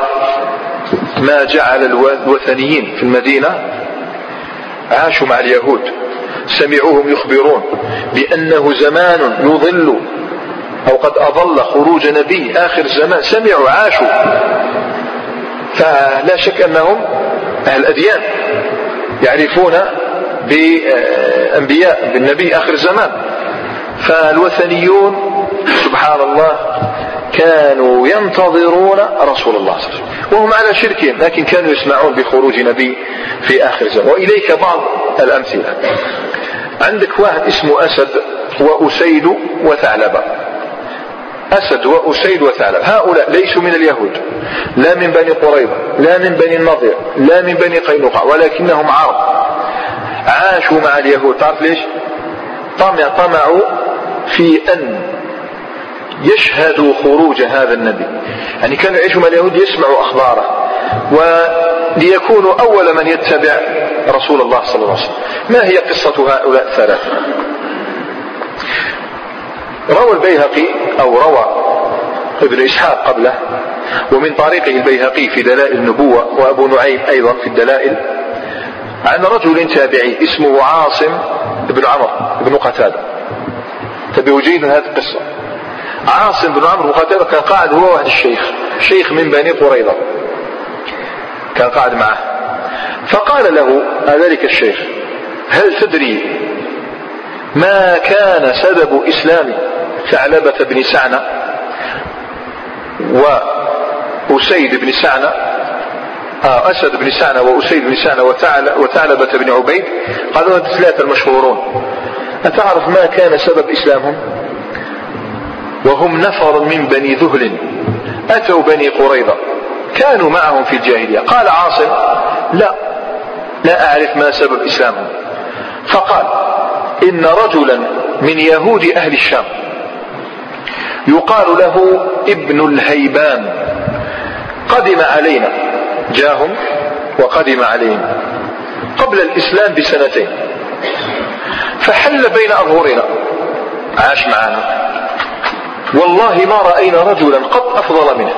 ما جعل الوثنيين في المدينة عاشوا مع اليهود. سمعوهم يخبرون بأنه زمان يضل أو قد أضل خروج نبي آخر الزمان سمعوا عاشوا. فلا شك أنهم أهل أديان يعرفون بأنبياء بالنبي آخر الزمان. فالوثنيون سبحان الله كانوا ينتظرون رسول الله صلى الله عليه وسلم. وهم على شركهم لكن كانوا يسمعون بخروج نبي في آخر الزمان. وإليك بعض الأمثلة. عندك واحد اسمه أسد وأسيد وثعلبة. أسد وأسيد وثعلب. هؤلاء ليسوا من اليهود. لا من بني قريظة لا من بني النضير لا من بني قينقاع ولكنهم عرب. عاشوا مع اليهود. تعرف ليش؟ طمع طمعوا في أن يشهدوا خروج هذا النبي. يعني كانوا يعيشوا مع اليهود يسمعوا أخباره. وليكونوا أول من يتبع رسول الله صلى الله عليه وسلم. ما هي قصة هؤلاء الثلاثة؟ روى البيهقي أو روى ابن إسحاق قبله ومن طريقه البيهقي في دلائل النبوة وأبو نعيم أيضا في الدلائل عن رجل تابعي اسمه عاصم بن عمر بن قتادة. جيدا هذه القصة؟ عاصم بن عمرو بن قتادة كان قاعد هو وأحد الشيخ شيخ من بني قريظة. كان قاعد معه. فقال له ذلك الشيخ هل تدري ما كان سبب إسلام ثعلبة بن سعنة وأسيد بن سعنة آه أسد بن سعنة وأسيد بن سعنة وثعلبة بن عبيد قالوا الثلاثة المشهورون. أتعرف ما كان سبب إسلامهم؟ وهم نفر من بني ذهل أتوا بني قريظة كانوا معهم في الجاهلية. قال عاصم لا لا أعرف ما سبب إسلامهم. فقال إن رجلا من يهود أهل الشام يقال له ابن الهيبان. قدم علينا جاهم وقدم علينا قبل الإسلام بسنتين. فحل بين أظهرنا عاش معنا. والله ما رأينا رجلا قط أفضل منه.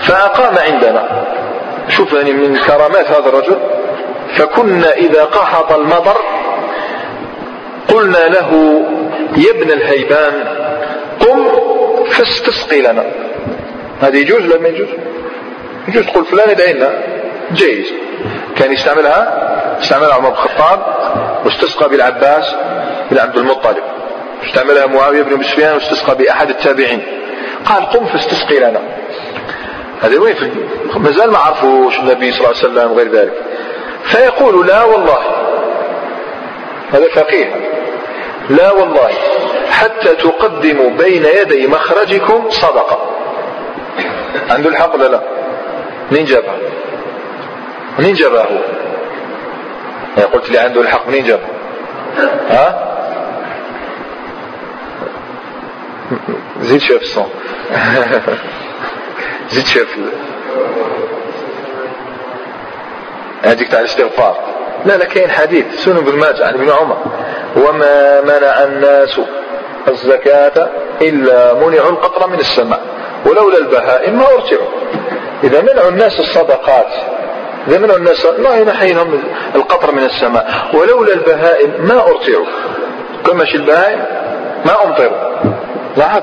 فأقام عندنا شوف يعني من كرامات هذا الرجل فكنا إذا قحط المطر قلنا له يا ابن الهيبان قم فاستسقي لنا. هذا يجوز ولا ما يجوز؟ يجوز. تقول فلان ادعي لنا. جيد كان يستعملها استعملها عمر بن الخطاب واستسقى بالعباس بن عبد المطلب. استعملها معاوية بن سفيان واستسقى بأحد التابعين. قال قم فاستسقي لنا. هذا وين مازال ما عرفوش النبي صلى الله عليه وسلم وغير ذلك. فيقول لا والله. هذا فقيه. لا والله حتى تقدموا بين يدي مخرجكم صدقة. عنده الحق ولا لا؟ منين جابها؟ منين جابها هو؟ يعني قلت لي عنده الحق منين جابها؟ ها؟ زيد شوف الصوت زيد شوف هذيك تاع الاستغفار. لا لا كاين حديث سنن بن ماجه عن ابن عمر. وما منع الناس الزكاة إلا منعوا القطر من السماء. ولولا البهائم ما أرجعوا. إذا منعوا الناس الصدقات. إذا منعوا الناس الله ينحيهم القطر من السماء. ولولا البهائم ما أرجعوا. كما شي البهائم ما أمطروا. لاحظ؟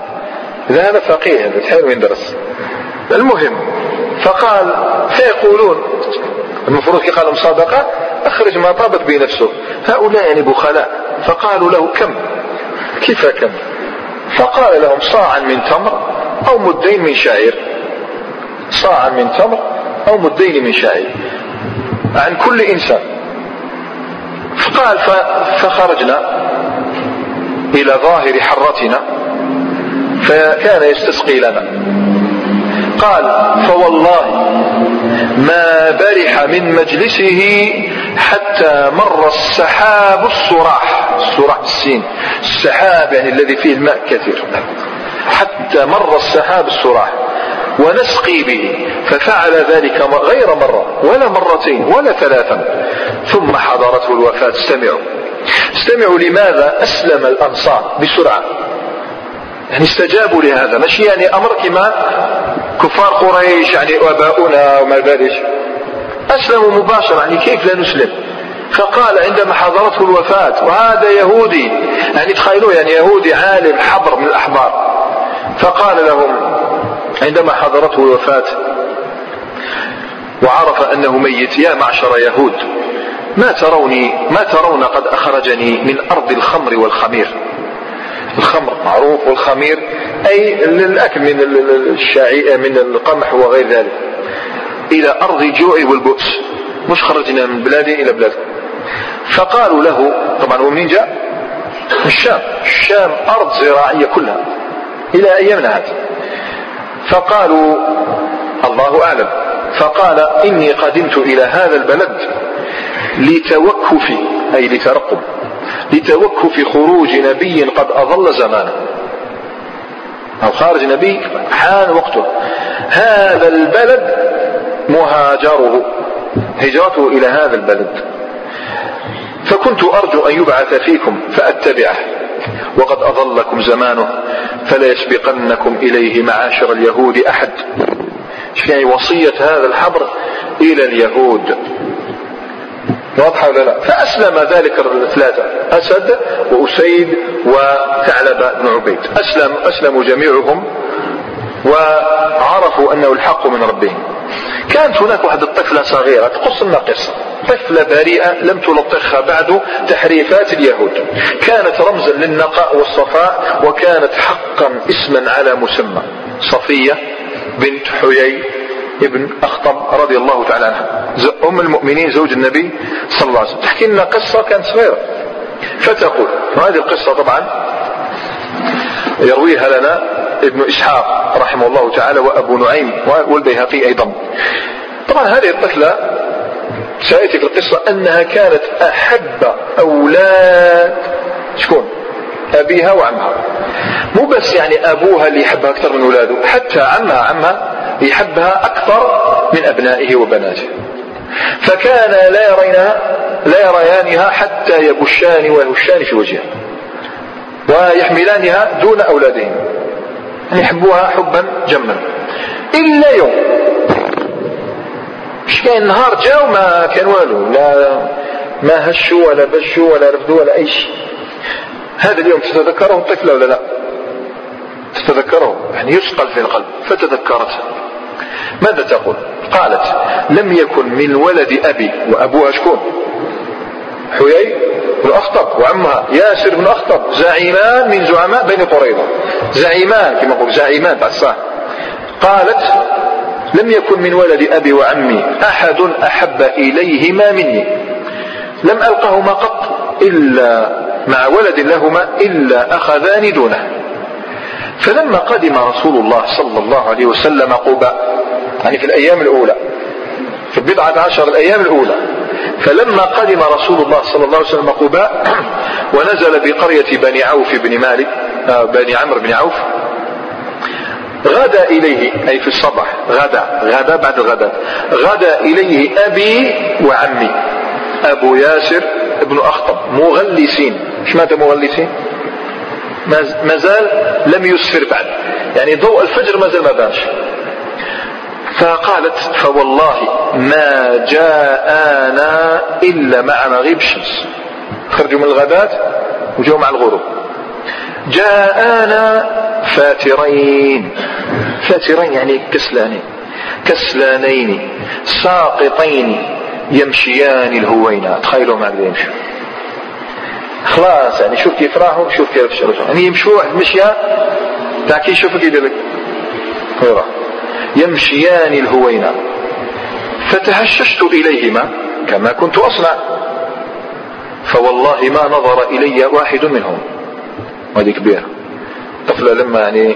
إذا هذا فقيه هذا تحيل يندرس المهم فقال فيقولون المفروض كي قال لهم صدقة أخرج ما طابت به نفسه. هؤلاء يعني بخلاء. فقالوا له كم؟ كيف كم؟ فقال لهم صاعا من تمر أو مدين من شعير. صاعا من تمر أو مدين من شعير. عن كل إنسان. فقال فخرجنا إلى ظاهر حرتنا فكان يستسقي لنا. قال فوالله ما برح من مجلسه حتى مر السحاب الصراح. الصراح السين. السحاب يعني الذي فيه الماء كثير. حتى مر السحاب الصراح. ونسقي به. ففعل ذلك غير مرة. ولا مرتين. ولا ثلاثا ثم حضرته الوفاة. استمعوا. استمعوا لماذا أسلم الأنصار بسرعة. يعني استجابوا لهذا. ماشي يعني أمر كما كفار قريش يعني آباؤنا وما ذلك. أسلموا مباشرة يعني كيف لا نسلم؟ فقال عندما حضرته الوفاة وهذا يهودي يعني تخيلوا يعني يهودي عالم حبر من الأحبار. فقال لهم عندما حضرته الوفاة وعرف أنه ميت يا معشر يهود ما تروني ما ترون قد أخرجني من أرض الخمر والخمير؟ الخمر معروف والخمير أي الأكل من الشعير من القمح وغير ذلك. إلى أرض الجوع والبؤس مش خرجنا من بلادي إلى بلاد فقالوا له طبعا هو منين جاء؟ من الشام. الشام أرض زراعية كلها إلى أيامنا هذه. فقالوا الله أعلم. فقال إني قدمت إلى هذا البلد لتوكفي أي لترقب. لتوكف خروج نبي قد أظل زمانه. أو خارج نبي حان وقته. هذا البلد مهاجره. هجرته إلى هذا البلد. فكنت أرجو أن يبعث فيكم فأتبعه. وقد أظلكم زمانه فلا يسبقنكم إليه معاشر اليهود أحد. يعني وصية هذا الحبر إلى اليهود؟ واضحة ولا لا؟ فأسلم ذلك الثلاثة أسد وأسيد وثعلب بن عبيد. أسلم أسلموا جميعهم وعرفوا أنه الحق من ربهم. كانت هناك واحدة طفلة صغيرة تقص لنا قصة طفلة بريئة لم تلطخها بعد تحريفات اليهود. كانت رمزا للنقاء والصفاء وكانت حقا اسما على مسمى. صفية بنت حيي ابن أخطب رضي الله تعالى عنها أم المؤمنين زوج النبي صلى الله عليه وسلم. تحكي لنا قصة كانت صغيرة. فتقول وهذه القصة طبعا يرويها لنا ابن إسحاق رحمه الله تعالى وأبو نعيم والبيهقي أيضا. طبعا هذه الطفلة سأتي في القصة أنها كانت أحب أولاد شكون؟ أبيها وعمها. مو بس يعني أبوها اللي يحبها أكثر من أولاده حتى عمها عمها يحبها أكثر من أبنائه وبناته. فكان لا يرينها لا يريانها حتى يبشان ويهشان في وجهها ويحملانها دون أولادهم. يحبوها حبا جما. إلا يوم. مش كان نهار جاء وما كان والو. لا ما هشوا ولا بشوا ولا رفدوا ولا أي شيء. هذا اليوم تتذكره الطفلة ولا لا؟ تتذكره. يعني يثقل في القلب. فتذكرته. ماذا تقول؟ قالت لم يكن من ولد أبي وأبوها شكون حيي بن أخطب وعمها ياسر بن أخطب زعيمان من زعماء بني قريظة. زعيمان كما نقول زعيمان بعد صح قالت لم يكن من ولد أبي وعمي أحد أحب إليهما مني. لم ألقهما قط إلا مع ولد لهما إلا أخذان دونه. فلما قدم رسول الله صلى الله عليه وسلم قباء يعني في الأيام الأولى في البضعة عشر الأيام الأولى فلما قدم رسول الله صلى الله عليه وسلم قباء ونزل بقرية بني عوف بن مالك آه، بني عمرو بن عوف غدا إليه أي في الصباح غدا غدا بعد الغداء غدا إليه أبي وعمي أبو ياسر ابن أخطب مغلسين إيش معنى مغلسين؟ ما زال لم يسفر بعد. يعني ضوء الفجر ما زال ما بانش. فقالت فوالله ما جاءنا إلا مع مغيب الشمس. خرجوا من الغداة وجوا مع الغروب. جاءنا فاترين. فاترين يعني كسلانين. كسلانين ساقطين يمشيان الهوينا. تخيلوا ما يمشوا خلاص يعني شوف كيف راحوا شوف كيف رجعوا يعني يمشوا واحد مشيا تاع كي يشوف كيف يدير لك يمشيان الهوينا. فتهششت إليهما كما كنت أصنع. فوالله ما نظر إلي واحد منهم. هذه كبيرة. طفلة لما يعني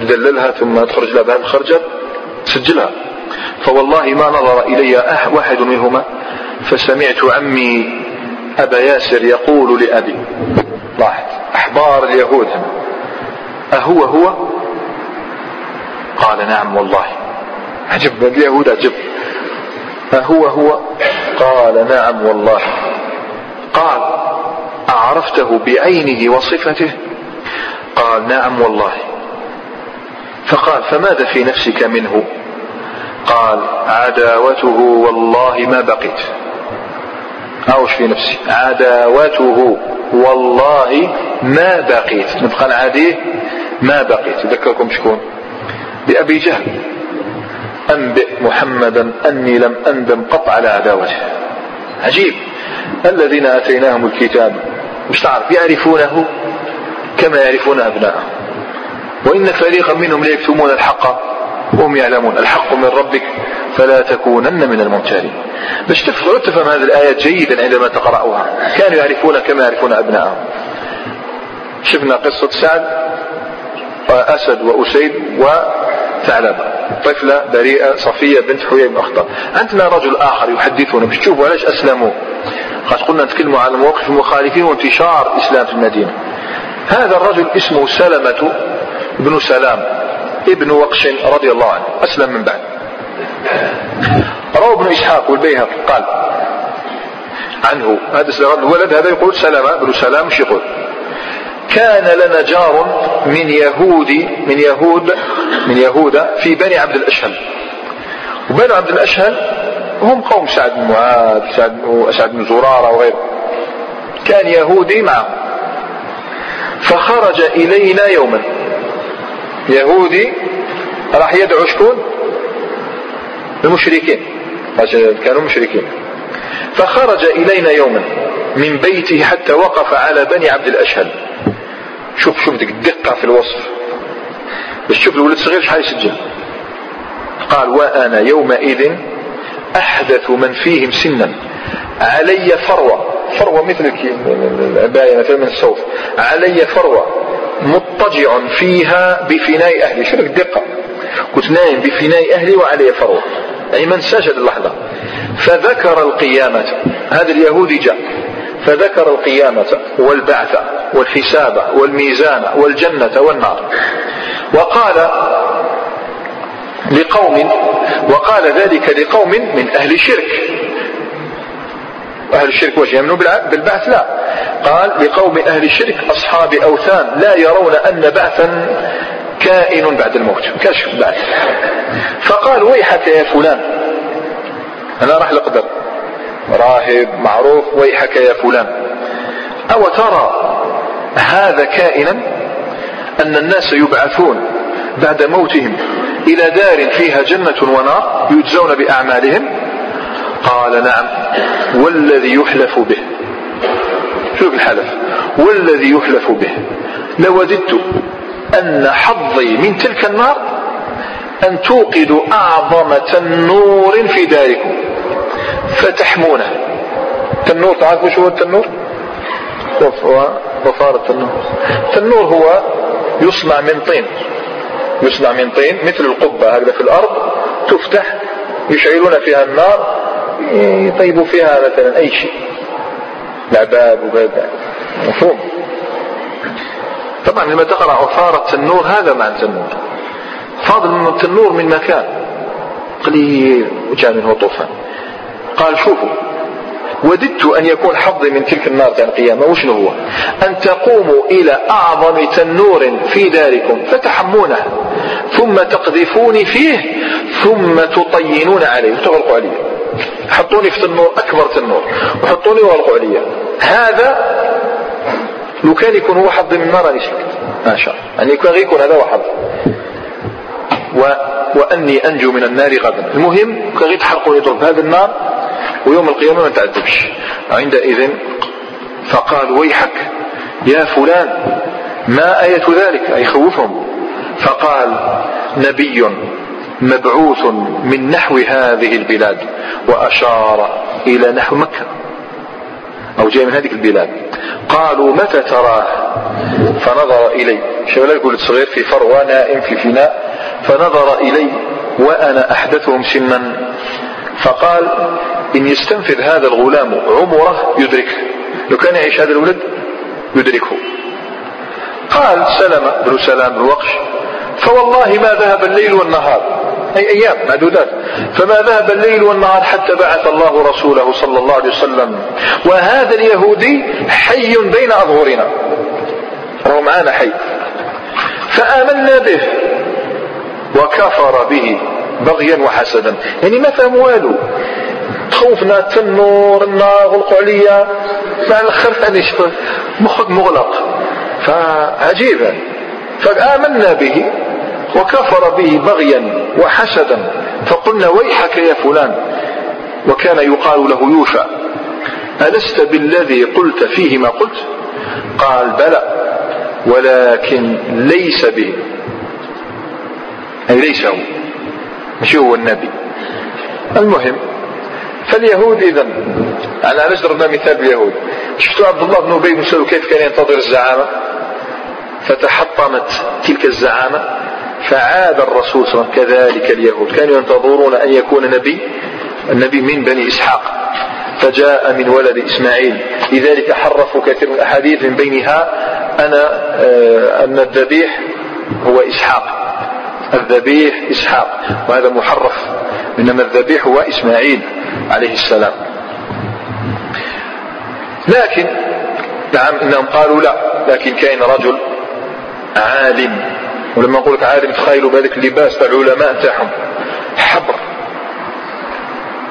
تدللها ثم تخرج لها بهذه الخرجة سجلها فوالله ما نظر إلي واحد منهما. فسمعت عمي أبا ياسر يقول لأبي لاحظ أحبار اليهود. أهو هو؟ قال نعم والله. عجب اليهود عجب. أهو هو؟ قال نعم والله. قال أعرفته بعينه وصفته؟ قال نعم والله. فقال فماذا في نفسك منه؟ قال عداوته والله ما بقيت. أوش في نفسي. عداوته والله ما بقيت. نبقى العادي ما بقيت. ذكركم شكون؟ بأبي جهل. أنبئ محمدا أني لم أندم قط على عداوته. عجيب. الذين آتيناهم الكتاب. مش تعرف؟ يعرفونه كما يعرفون أبناءهم. وإن فريقا منهم ليكتمون الحق وهم يعلمون. الحق من ربك. فلا تكونن من الممتارين باش تفهم هذه الآيات جيدا عندما تقرأها. كانوا يعرفون كما يعرفون أبناءهم. شفنا قصة سعد وأسد وأسيد وثعلبة. طفلة بريئة صفية بنت حيي بن أخطر عندنا رجل آخر يحدثنا باش تشوفوا علاش أسلموا. قد قلنا نتكلموا عن مواقف المخالفين وانتشار الإسلام في المدينة. هذا الرجل اسمه سلمة بن سلام ابن وقش رضي الله عنه. أسلم من بعد. روى ابن إسحاق والبيهقي قال عنه هذا الولد هذا يقول سلمة بن سلام مش يقول؟ كان لنا جار من يهود من يهود من يهودا في بني عبد الأشهل. وبني عبد الأشهل هم قوم سعد بن معاذ سعد بن زرارة وغيره. كان يهودي معه فخرج إلينا يوما. يهودي راح يدعو شكون؟ المشركين كانوا مشركين. فخرج إلينا يوما من بيته حتى وقف على بني عبد الأشهل. شوف شوف ديك الدقة في الوصف. باش تشوف الولد الصغير شحال يسجل. قال وأنا يومئذ أحدث من فيهم سنا. علي فروة. فروة مثل العباية مثل من الصوف. علي فروة مضطجع فيها بفناء أهلي. شوف الدقة. كنت نايم بفناء أهلي وعلي يعني ما انساش هذه اللحظة. فذكر القيامة. هذا اليهودي جاء. فذكر القيامة والبعث والحساب والميزان والجنة والنار. وقال لقوم وقال ذلك لقوم من أهل الشرك. أهل الشرك واش يؤمنون بالبعث؟ لا. قال لقوم أهل الشرك أصحاب أوثان لا يرون أن بعثا كائن بعد الموت كشف بعث فقال ويحك يا فلان؟ أنا راح لقدر راهب معروف ويحك يا فلان. أو ترى هذا كائنا أن الناس يبعثون بعد موتهم إلى دار فيها جنة ونار يجزون بأعمالهم؟ قال نعم. والذي يحلف به. شوف الحلف. والذي يحلف به. لوددت. أن حظي من تلك النار أن توقدوا أعظم تنور في داركم. فتحمونه. تنور تعرفوا شو هو التنور؟ ضفار التنور. التنور هو يصنع من طين. يصنع من طين مثل القبة هكذا في الأرض تفتح يشعلون فيها النار يطيبوا فيها مثلا أي شيء. العباب وباب مفهوم؟ طبعا لما تقرأ عفارة التنور هذا معنى التنور فاضل التنور من مكان قليل وجاء منه طوفان. قال شوفوا وددت أن يكون حظي من تلك النار تاع القيامة. وشنو هو؟ أن تقوموا إلى أعظم تنور في داركم فتحمونه ثم تقذفوني فيه ثم تطينون عليه. وتغرقوا عليه. حطوني في تنور أكبر تنور وحطوني وغرقوا عليه. هذا لو كان يكون هو حظي من النار راني سكت ما شاء الله. يعني يكون غير يكون هذا هو حظ و... وأني أنجو من النار غدا. المهم كان غير تحرقوني يضرب هذا النار ويوم القيامة ما تعذبش. عندئذ فقال ويحك يا فلان ما آية ذلك؟ أي خوفهم. فقال نبي مبعوث من نحو هذه البلاد وأشار إلى نحو مكة. أو جاي من هذه البلاد. قالوا متى تراه؟ فنظر إلي. شباب يقول صغير في فروة نائم في فناء فنظر إلي وأنا أحدثهم سنا. فقال إن يستنفذ هذا الغلام عمره يدركه. لو كان يعيش هذا الولد يدركه. قال سلمة بن سلام بن وقش فوالله ما ذهب الليل والنهار. أي أيام معدودات. فما ذهب الليل والنهار حتى بعث الله رسوله صلى الله عليه وسلم. وهذا اليهودي حي بين أظهرنا. وهو معنا حي. فآمنا به وكفر به بغيا وحسدا. يعني ما فهم والو. تخوفنا التنور النار غلقوا عليا مع الآخر ثاني مخك مغلق. فعجيبا. فآمنا به. وكفر به بغيا وحسدا. فقلنا ويحك يا فلان؟ وكان يقال له يوشع. ألست بالذي قلت فيه ما قلت؟ قال بلى ولكن ليس به أي ليس هو مش هو النبي. المهم فاليهود إذا على علاش ضربنا مثال باليهود. شفتوا عبد الله بن أبي بن كيف كان ينتظر الزعامة؟ فتحطمت تلك الزعامة. فعاد الرسول صلى الله عليه وسلم كذلك اليهود. كانوا ينتظرون أن يكون نبي النبي من بني إسحاق فجاء من ولد إسماعيل. لذلك حرفوا كثير من الأحاديث من بينها أنا آه أن الذبيح هو إسحاق. الذبيح إسحاق. وهذا محرف إنما الذبيح هو إسماعيل عليه السلام. لكن نعم إنهم قالوا لا لكن كاين رجل عالم. ولما نقول لك عالم تخيلوا بهذاك اللباس تاع العلماء تاعهم حبر.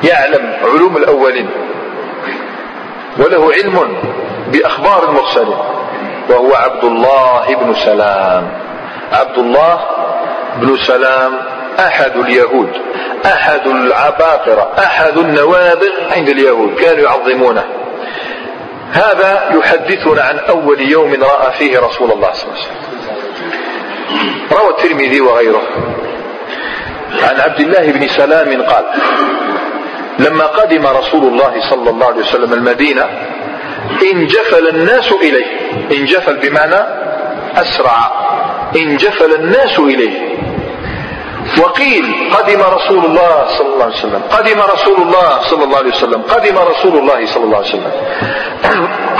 يعلم علوم الأولين. وله علم بأخبار المرسلين. وهو عبد الله بن سلام. عبد الله بن سلام أحد اليهود أحد العباقرة أحد النوابغ عند اليهود. كانوا يعظمونه. هذا يحدثنا عن أول يوم رأى فيه رسول الله صلى الله عليه وسلم. روى الترمذي وغيره. عن عبد الله بن سلام قال لما قدم رسول الله صلى الله عليه وسلم المدينة انجفل الناس إليه. انجفل بمعنى أسرع. انجفل الناس إليه. وقيل قدم رسول الله صلى الله عليه وسلم. قدم رسول الله صلى الله عليه وسلم. قدم رسول الله صلى الله عليه وسلم.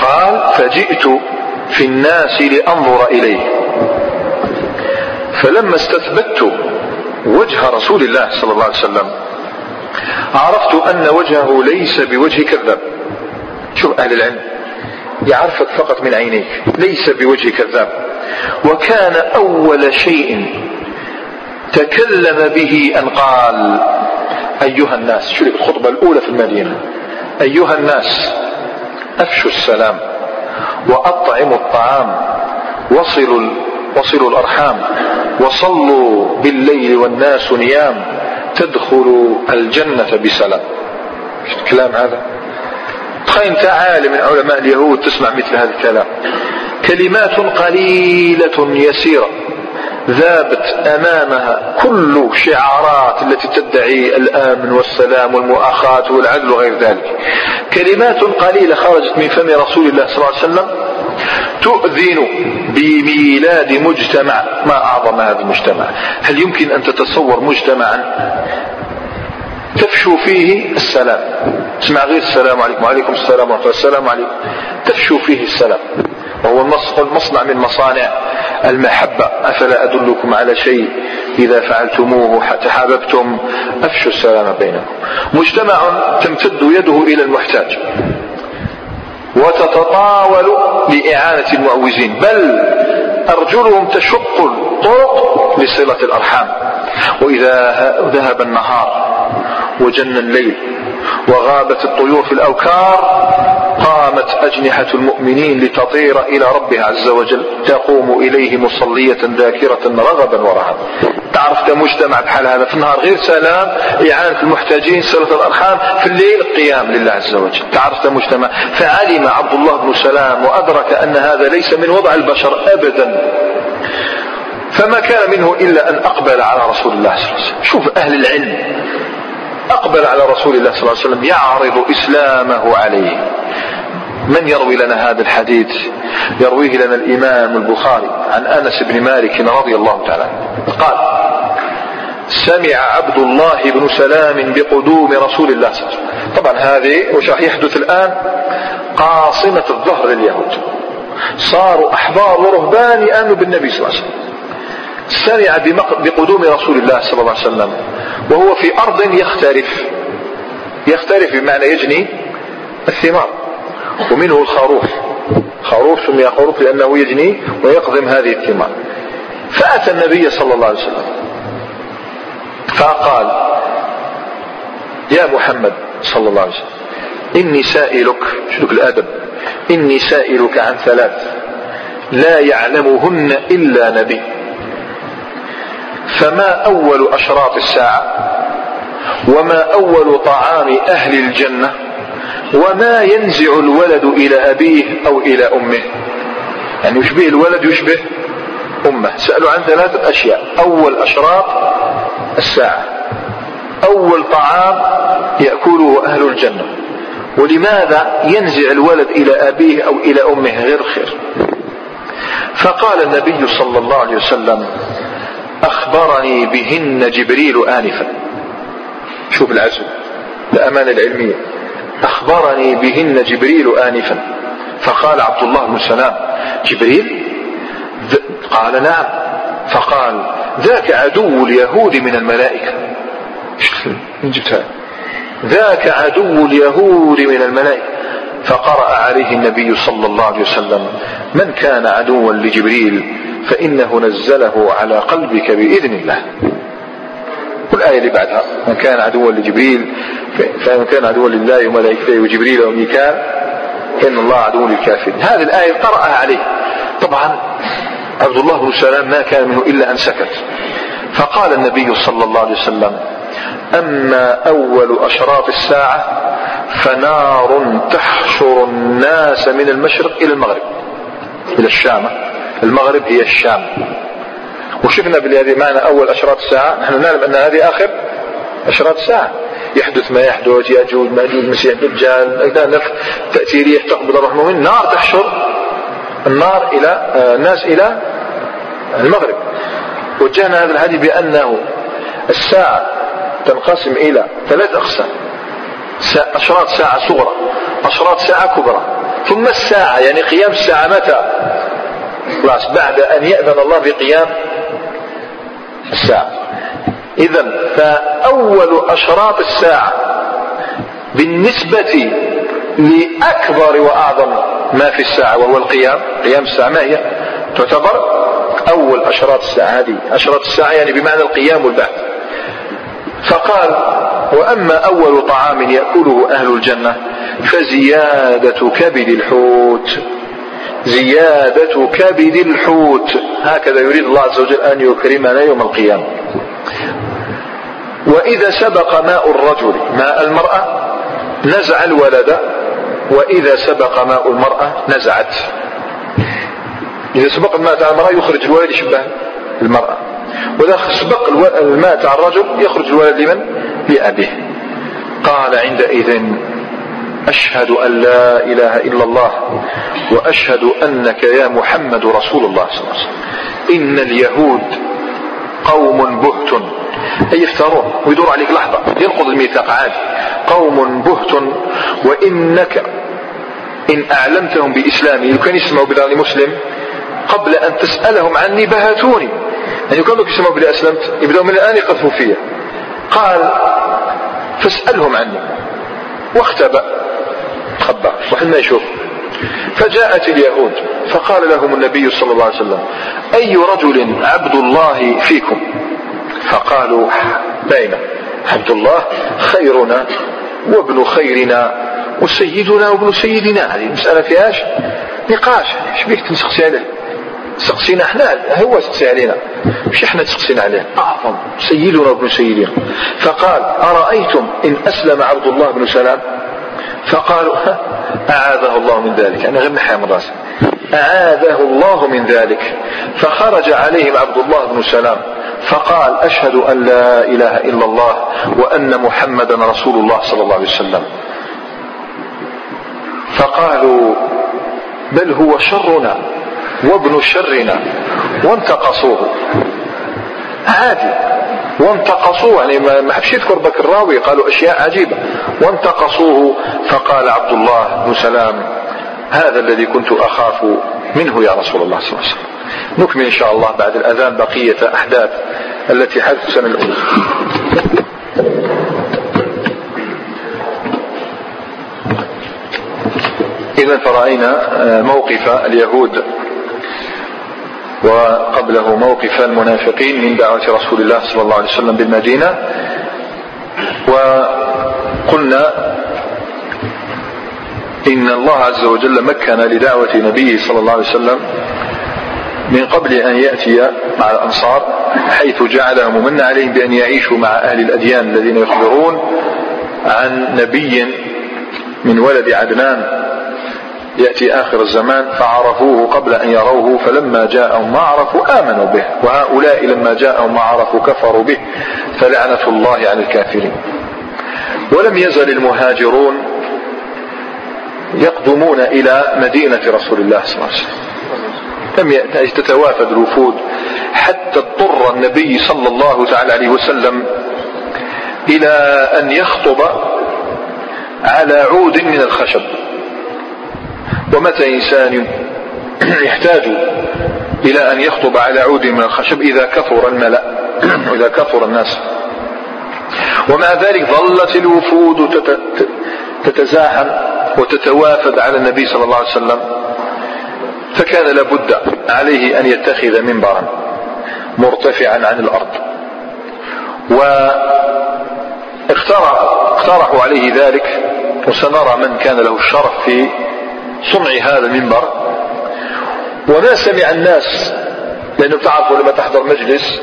قال فجئت في الناس لأنظر إليه. فلما استثبت وجه رسول الله صلى الله عليه وسلم عرفت أن وجهه ليس بوجه كذاب. شوف أهل العلم يعرفك فقط من عينيك ليس بوجه كذاب. وكان أول شيء تكلم به أن قال أيها الناس شو الخطبة الأولى في المدينة أيها الناس أفشوا السلام وأطعموا الطعام وصلوا وصلوا الأرحام وصلوا بالليل والناس نيام تدخلوا الجنة بسلام. الكلام هذا؟ تخيل انت عالم من علماء اليهود تسمع مثل هذا الكلام. كلمات قليلة يسيرة ذابت أمامها كل شعارات التي تدعي الآمن والسلام والمؤاخاة والعدل وغير ذلك. كلمات قليلة خرجت من فم رسول الله صلى الله عليه وسلم تؤذن بميلاد مجتمع. ما أعظم هذا المجتمع؟ هل يمكن أن تتصور مجتمعا؟ تفشو فيه السلام. اسمع غير السلام عليكم. وعليكم السلام الله. السلام عليكم. تفشو فيه السلام. وهو المصنع من مصانع المحبة. أفلا أدلكم على شيء إذا فعلتموه تحاببتم؟ أفشوا السلام بينكم. مجتمع تمتد يده إلى المحتاج. وتتطاول لإعانة المعوزين بل أرجلهم تشق الطرق لصلة الأرحام. وإذا ذهب النهار وجن الليل وغابت الطيور في الأوكار قامت أجنحة المؤمنين لتطير إلى ربها عز وجل تقوم إليه مصلية ذاكرة رغبا ورهبا. تعرف كمجتمع بحال هذا في النهار غير سلام إعانة المحتاجين صلة الأرحام في الليل قيام لله عز وجل. تعرف كمجتمع فعلم عبد الله بن سلام وأدرك أن هذا ليس من وضع البشر أبدا. فما كان منه إلا أن أقبل على رسول الله صلى الله عليه وسلم. شوف أهل العلم. أقبل على رسول الله صلى الله عليه وسلم يعرض إسلامه عليه. من يروي لنا هذا الحديث؟ يرويه لنا الإمام البخاري عن أنس بن مالك رضي الله تعالى قال سمع عبد الله بن سلام بقدوم رسول الله صلى الله عليه وسلم. طبعا هذه وش راح يحدث الآن؟ قاصمة الظهر لليهود. صاروا أحبار ورهبان آمنوا بالنبي صلى الله عليه وسلم. سمع بقدوم رسول الله صلى الله عليه وسلم. وهو في أرض يختلف. يختلف بمعنى يجني الثمار. ومنه الخروف. خروف سمي خروف لأنه يجني ويقضم هذه الثمار. فأتى النبي صلى الله عليه وسلم فقال يا محمد صلى الله عليه وسلم إني سائلك شوف الأدب إني سائلك عن ثلاث لا يعلمهن إلا نبي. فما أول أشراط الساعة؟ وما أول طعام أهل الجنة؟ وما ينزع الولد إلى أبيه أو إلى أمه؟ يعني يشبه الولد يشبه أمه. سألوا عن ثلاثة أشياء. أول أشراط الساعة. أول طعام يأكله أهل الجنة. ولماذا ينزع الولد إلى أبيه أو إلى أمه؟ غير خير. فقال النبي صلى الله عليه وسلم أخبرني بهن جبريل آنفا. شوف العزم الأمانة العلمية أخبرني بهن جبريل آنفا. فقال عبد الله بن سلام جبريل؟ قال نعم. فقال ذاك عدو اليهود من الملائكة. من جبتها ذاك عدو اليهود من الملائكة. فقرأ عليه النبي صلى الله عليه وسلم من كان عدوا لجبريل؟ فإنه نزله على قلبك بإذن الله. والآية اللي بعدها من كان عدوا لجبريل فمن كان عدوا لله وملائكته وجبريل وميكال إن الله عدو للكافرين. هذه الآية قرأها عليه. طبعا عبد الله بن سلام ما كان منه إلا أن سكت. فقال النبي صلى الله عليه وسلم أما أول أشراط الساعة فنار تحشر الناس من المشرق إلى المغرب إلى الشام. المغرب هي الشام. وشفنا بهذه معنى أول أشراط الساعة. نحن نعلم أن هذه آخر أشراط الساعة. يحدث ما يحدث يأجوج مأجوج مسيح دجال نفخ تأتي ريح تقبض الروح المؤمن نار تحشر النار إلى آه، الناس إلى المغرب. وجهنا هذا الحديث بأنه الساعة تنقسم إلى ثلاث أقسام. أشراط ساعة صغرى أشراط ساعة كبرى. ثم الساعة يعني قيام الساعة متى؟ خلاص بعد أن يأذن الله بقيام الساعة. إذا فأول أشراط الساعة بالنسبة لأكبر وأعظم ما في الساعة وهو القيام قيام الساعة ما هي؟ تعتبر أول أشراط الساعة هذه. أشراط الساعة يعني بمعنى القيام والبعث. فقال وأما أول طعام يأكله أهل الجنة فزيادة كبد الحوت. زيادة كبد الحوت. هكذا يريد الله عز وجل أن يكرمنا يوم القيامة. وإذا سبق ماء الرجل ماء المرأة نزع الولد. وإذا سبق ماء المرأة نزعت. إذا سبق الماء تاع المرأة يخرج الولد يشبه المرأة. وإذا سبق الماء تاع الرجل يخرج الولد لمن؟ لأبيه. قال عندئذ أشهد أن لا إله إلا الله وأشهد أنك يا محمد رسول الله صلى الله عليه وسلم. إن اليهود قوم بهت. أي يفترون ويدور عليك لحظة ينقض الميثاق عادي. قوم بهت وإنك إن أعلمتهم بإسلامي لو يسمعوا بلاني مسلم قبل أن تسألهم عني بهتوني يعني كانوا يسمعوا بلي أسلمت يبدأوا من الآن يقذفوا فيا. قال فاسألهم عني. واختبأ. واحد ما يشوف فجاءت اليهود فقال لهم النبي صلى الله عليه وسلم أي رجل عبد الله فيكم؟ فقالوا بين عبد الله خيرنا وابن خيرنا وسيدنا وابن سيدنا. هذه المسألة فيهاش نقاش. إيش بيك تنسقسي عليه؟ سقسينا إحنا؟ هو سقسي علينا. مش إحنا تسقسينا عليه؟ أعظم سيدنا وابن سيدنا. فقال أرأيتم إن أسلم عبد الله بن سلام؟ فقالوا أعاذه الله من ذلك. أنا غير نحيا من راسه أعاذه الله من ذلك. فخرج عليهم عبد الله بن سلام فقال أشهد أن لا إله إلا الله وأن محمدا رسول الله صلى الله عليه وسلم. فقالوا بل هو شرنا وابن شرنا وانتقصوه. عادي. وانتقصوه يعني ما حبش يذكر بك الراوي قالوا أشياء عجيبة. وانتقصوه فقال عبد الله بن سلام هذا الذي كنت أخاف منه يا رسول الله صلى الله عليه وسلم. نكمل إن شاء الله بعد الأذان بقية احداث التي حدثت السنة الأولى. إذا فرأينا آه، موقف اليهود وقبله موقف المنافقين من دعوة رسول الله صلى الله عليه وسلم بالمدينة. وقلنا إن الله عز وجل مكن لدعوة نبيه صلى الله عليه وسلم من قبل أن يأتي مع الأنصار حيث جعلهم من عليهم بأن يعيشوا مع أهل الأديان الذين يخبرون عن نبي من ولد عدنان. يأتي آخر الزمان فعرفوه قبل أن يروه فلما جاءهم ما عرفوا آمنوا به وهؤلاء لما جاءهم ما عرفوا كفروا به فلعنة الله على الكافرين. ولم يزل المهاجرون يقدمون إلى مدينة رسول الله صلى الله عليه وسلم. لم تتوافد الوفود حتى اضطر النبي صلى الله تعالى عليه وسلم إلى أن يخطب على عود من الخشب. ومتى إنسان يحتاج إلى أن يخطب على عود من الخشب؟ إذا كثر الملأ إذا كثر الناس. ومع ذلك ظلت الوفود تتزاحم وتتوافد على النبي صلى الله عليه وسلم. فكان لابد عليه أن يتخذ منبرا مرتفعا عن الأرض. واقترحوا عليه ذلك وسنرى من كان له الشرف في صنع هذا المنبر. وما سمع الناس لأنه تعرفوا لما تحضر مجلس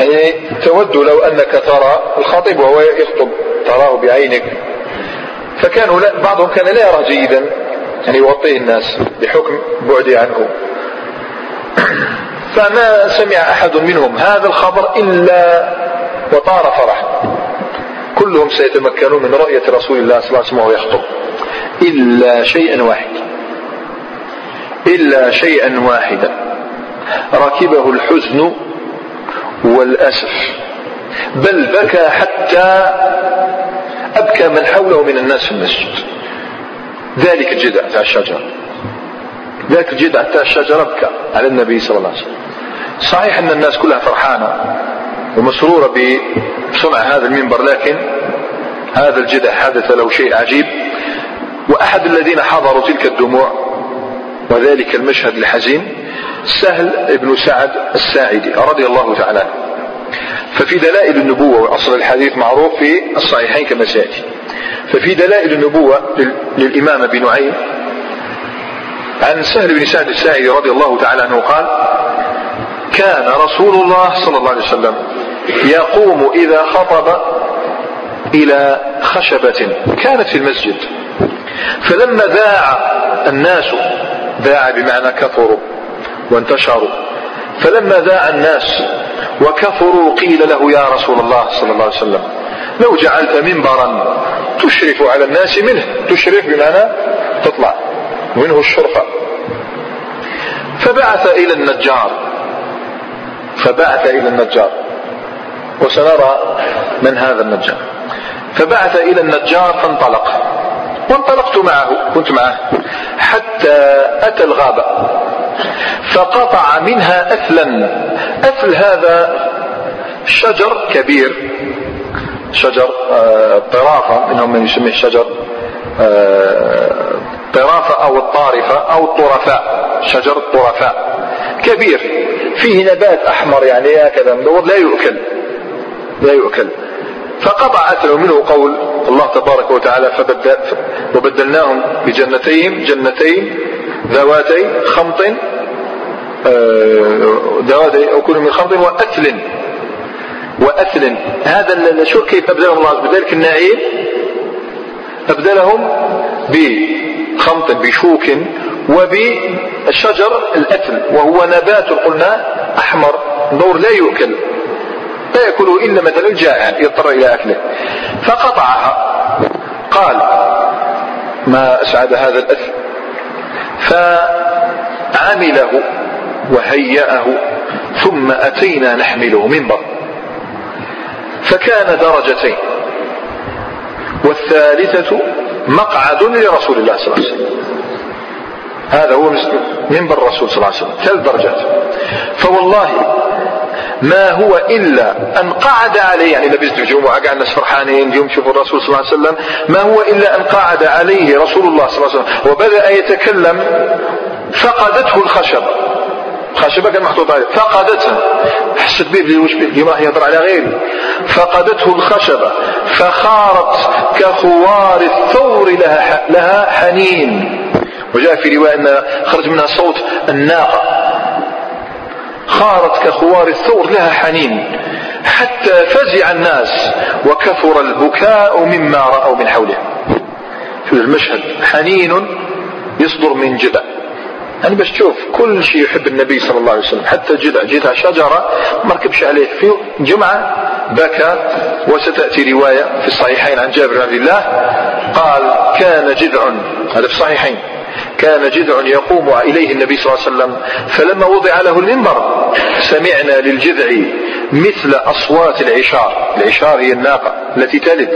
يعني تود لو أنك ترى الخطيب وهو يخطب تراه بعينك. فكانوا بعضهم كان لا يرى جيدا يعني يغطيه الناس بحكم بعده عنه فما سمع أحد منهم هذا الخبر إلا وطار فرح كلهم سيتمكنون من رؤية رسول الله صلى الله عليه وسلم وهو يخطب. إلا شيئا واحدا إلا شيئا واحدا ركبه الحزن والأسف. بل بكى حتى أبكى من حوله من الناس في المسجد. ذلك الجدع تاع الشجرة. ذلك الجدع تاع الشجرة بكى على النبي صلى الله عليه وسلم. صحيح أن الناس كلها فرحانة ومسرورة بصنع هذا المنبر لكن هذا الجدع حدث له شيء عجيب. وأحد الذين حضروا تلك الدموع وذلك المشهد الحزين سهل بن سعد الساعدي رضي الله تعالى عنه. ففي دلائل النبوة وأصل الحديث معروف في الصحيحين كما سيأتي. ففي دلائل النبوة للإمام أبي نعيم عن سهل بن سعد الساعدي رضي الله تعالى عنه قال كان رسول الله صلى الله عليه وسلم يقوم إذا خطب إلى خشبة كانت في المسجد. فلما ذاع الناس ذاع بمعنى كثروا وانتشروا. فلما ذاع الناس وكثروا قيل له يا رسول الله صلى الله عليه وسلم لو جعلت منبرا تشرف على الناس منه. تشرف بمعنى تطلع منه الشرفة فبعث إلى النجار. فبعث إلى النجار. وسنرى من هذا النجار. فبعث إلى النجار فانطلق. وانطلقت معه كنت معه حتى أتى الغابة فقطع منها أثلا. أثل هذا شجر كبير شجر آه، طرافة منهم من يسميه شجر آه، طرافة أو الطارفة أو الطرفاء شجر الطرفاء. كبير فيه نبات أحمر يعني هكذا لا يؤكل لا يؤكل. فقطع أثره منه قول الله تبارك وتعالى فبدل وبدلناهم بجنتين جنتين ذواتي خمط آه، ذواتي أو كل من خمط وأثل. وأثل. هذا شو كيف أبدلهم الله بذلك النعيم أبدلهم بخمط بشوك وبشجر الأثل. وهو نبات قلنا أحمر. دور لا يؤكل. لا يأكله إلا مثلا الجائع يضطر إلى أكله. فقطعها. قال ما أسعد هذا الأثل فعمله وهيأه ثم أتينا نحمله منبر. فكان درجتين. والثالثة مقعد لرسول الله صلى الله عليه وسلم. هذا هو منبر الرسول صلى الله عليه وسلم. ثلاث درجات. فوالله ما هو إلا أن قعد عليه يعني لبست الجمعة قاعد الناس فرحانين اليوم شوفوا الرسول صلى الله عليه وسلم. ما هو إلا أن قعد عليه رسول الله صلى الله عليه وسلم. وبدأ يتكلم فقدته الخشبة خشبة كان محطوط عليه. فقدتها حسيت به وش به ما يهضر على غيري فقدته الخشبة فخارت كخوار الثور لها لها حنين. وجاء في رواية أن خرج منها صوت الناقة. خارت كخوار الثور لها حنين حتى فزع الناس وكثر البكاء مما رأوا من حوله. في المشهد حنين يصدر من جذع يعني بس تشوف كل شيء يحب النبي صلى الله عليه وسلم حتى جذع جذع شجرة مركبش عليه. في جمعة بكى وستأتي رواية في الصحيحين عن جابر بن عبد الله قال كان جذع هذا في الصحيحين. كان جذع يقوم إليه النبي صلى الله عليه وسلم فلما وضع له المنبر سمعنا للجذع مثل أصوات العشار العشار هي الناقة التي تلد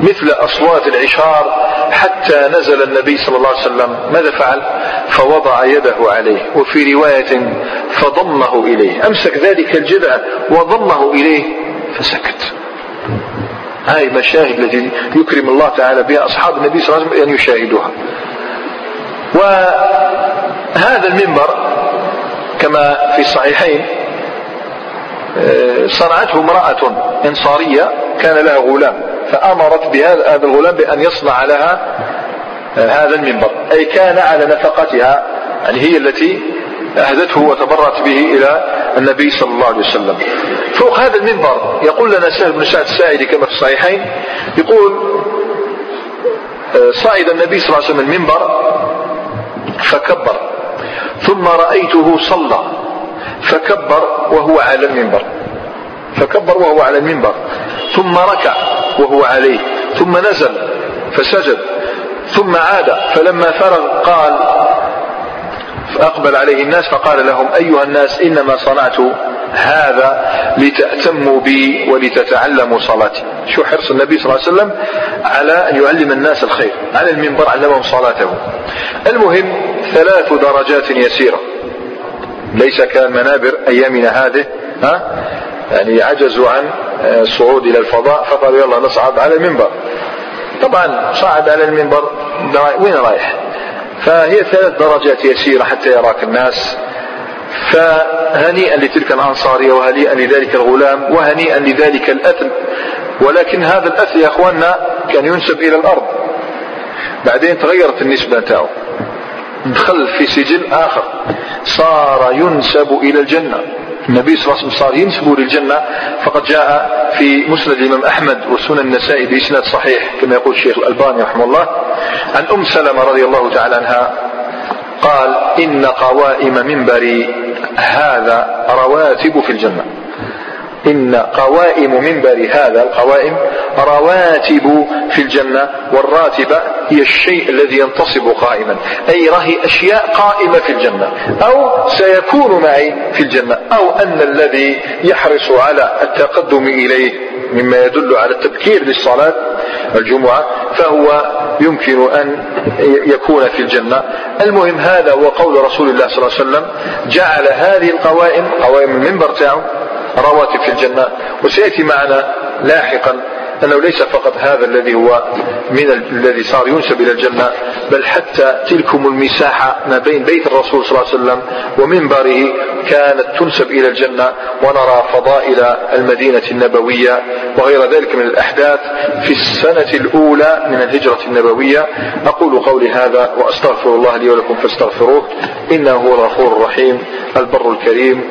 مثل أصوات العشار حتى نزل النبي صلى الله عليه وسلم ماذا فعل؟ فوضع يده عليه وفي رواية فضمه إليه أمسك ذلك الجذع وضمه إليه فسكت. هاي مشاهد التي يكرم الله تعالى بها أصحاب النبي صلى الله عليه وسلم أن يشاهدوها. وهذا المنبر كما في الصحيحين آه، صنعته امرأة إنصارية كان لها غلام فأمرت بهذا هذا الغلام بأن يصنع لها آه، هذا المنبر. أي كان على نفقتها يعني هي التي أهدته وتبرت به إلى النبي صلى الله عليه وسلم. فوق هذا المنبر يقول لنا سهل بن سعد الساعدي كما في الصحيحين يقول آه، صعد النبي صلى الله عليه وسلم المنبر فكبر. ثم رأيته صلى. فكبر وهو على المنبر. فكبر وهو على المنبر. ثم ركع وهو عليه. ثم نزل فسجد. ثم عاد. فلما فرغ قال فأقبل عليه الناس فقال لهم أيها الناس إنما صنعت هذا لتأتموا بي ولتتعلموا صلاتي. شو حرص النبي صلى الله عليه وسلم على أن يعلم الناس الخير على المنبر علمهم صلاته. المهم ثلاث درجات يسيرة. ليس كمنابر أيامنا هذه ها؟ يعني عجزوا عن الصعود إلى الفضاء فقالوا يلا نصعد على المنبر. طبعا صعد على المنبر وين رايح؟ فهي ثلاث درجات يسيرة حتى يراك الناس. فهنيئا لتلك الأنصارية وهنيئا لذلك الغلام وهنيئا لذلك الأثل ولكن هذا الأثل يا أخواننا كان ينسب إلى الأرض. بعدين تغيرت النسبة تاعه دخل في سجن آخر. صار ينسب إلى الجنة. النبي صلى الله عليه وسلم صار ينسب للجنة. فقد جاء في مسند الإمام أحمد وسنن النسائي بإسناد صحيح كما يقول الشيخ الألباني رحمه الله عن أم سلمة رضي الله تعالى عنها قال إن قوائم منبري هذا رواتب في الجنة. إن قوائم منبر هذا القوائم رواتب في الجنة والراتبة هي الشيء الذي ينتصب قائما. أي رهي أشياء قائمة في الجنة. أو سيكون معي في الجنة. أو أن الذي يحرص على التقدم إليه مما يدل على التبكير للصلاة الجمعة فهو يمكن أن يكون في الجنة. المهم هذا هو قول رسول الله صلى الله عليه وسلم. جعل هذه القوائم قوائم المنبر تاعه رواتب في الجنة. وسيأتي معنا لاحقا أنه ليس فقط هذا الذي هو من الذي صار ينسب إلى الجنة بل حتى تلكم المساحة ما بين بيت الرسول صلى الله عليه وسلم ومنبره كانت تنسب إلى الجنة. ونرى فضائل المدينة النبوية وغير ذلك من الأحداث في السنة الأولى من الهجرة النبوية. أقول قولي هذا وأستغفر الله لي ولكم فاستغفروه إنه هو الغفور الرحيم البر الكريم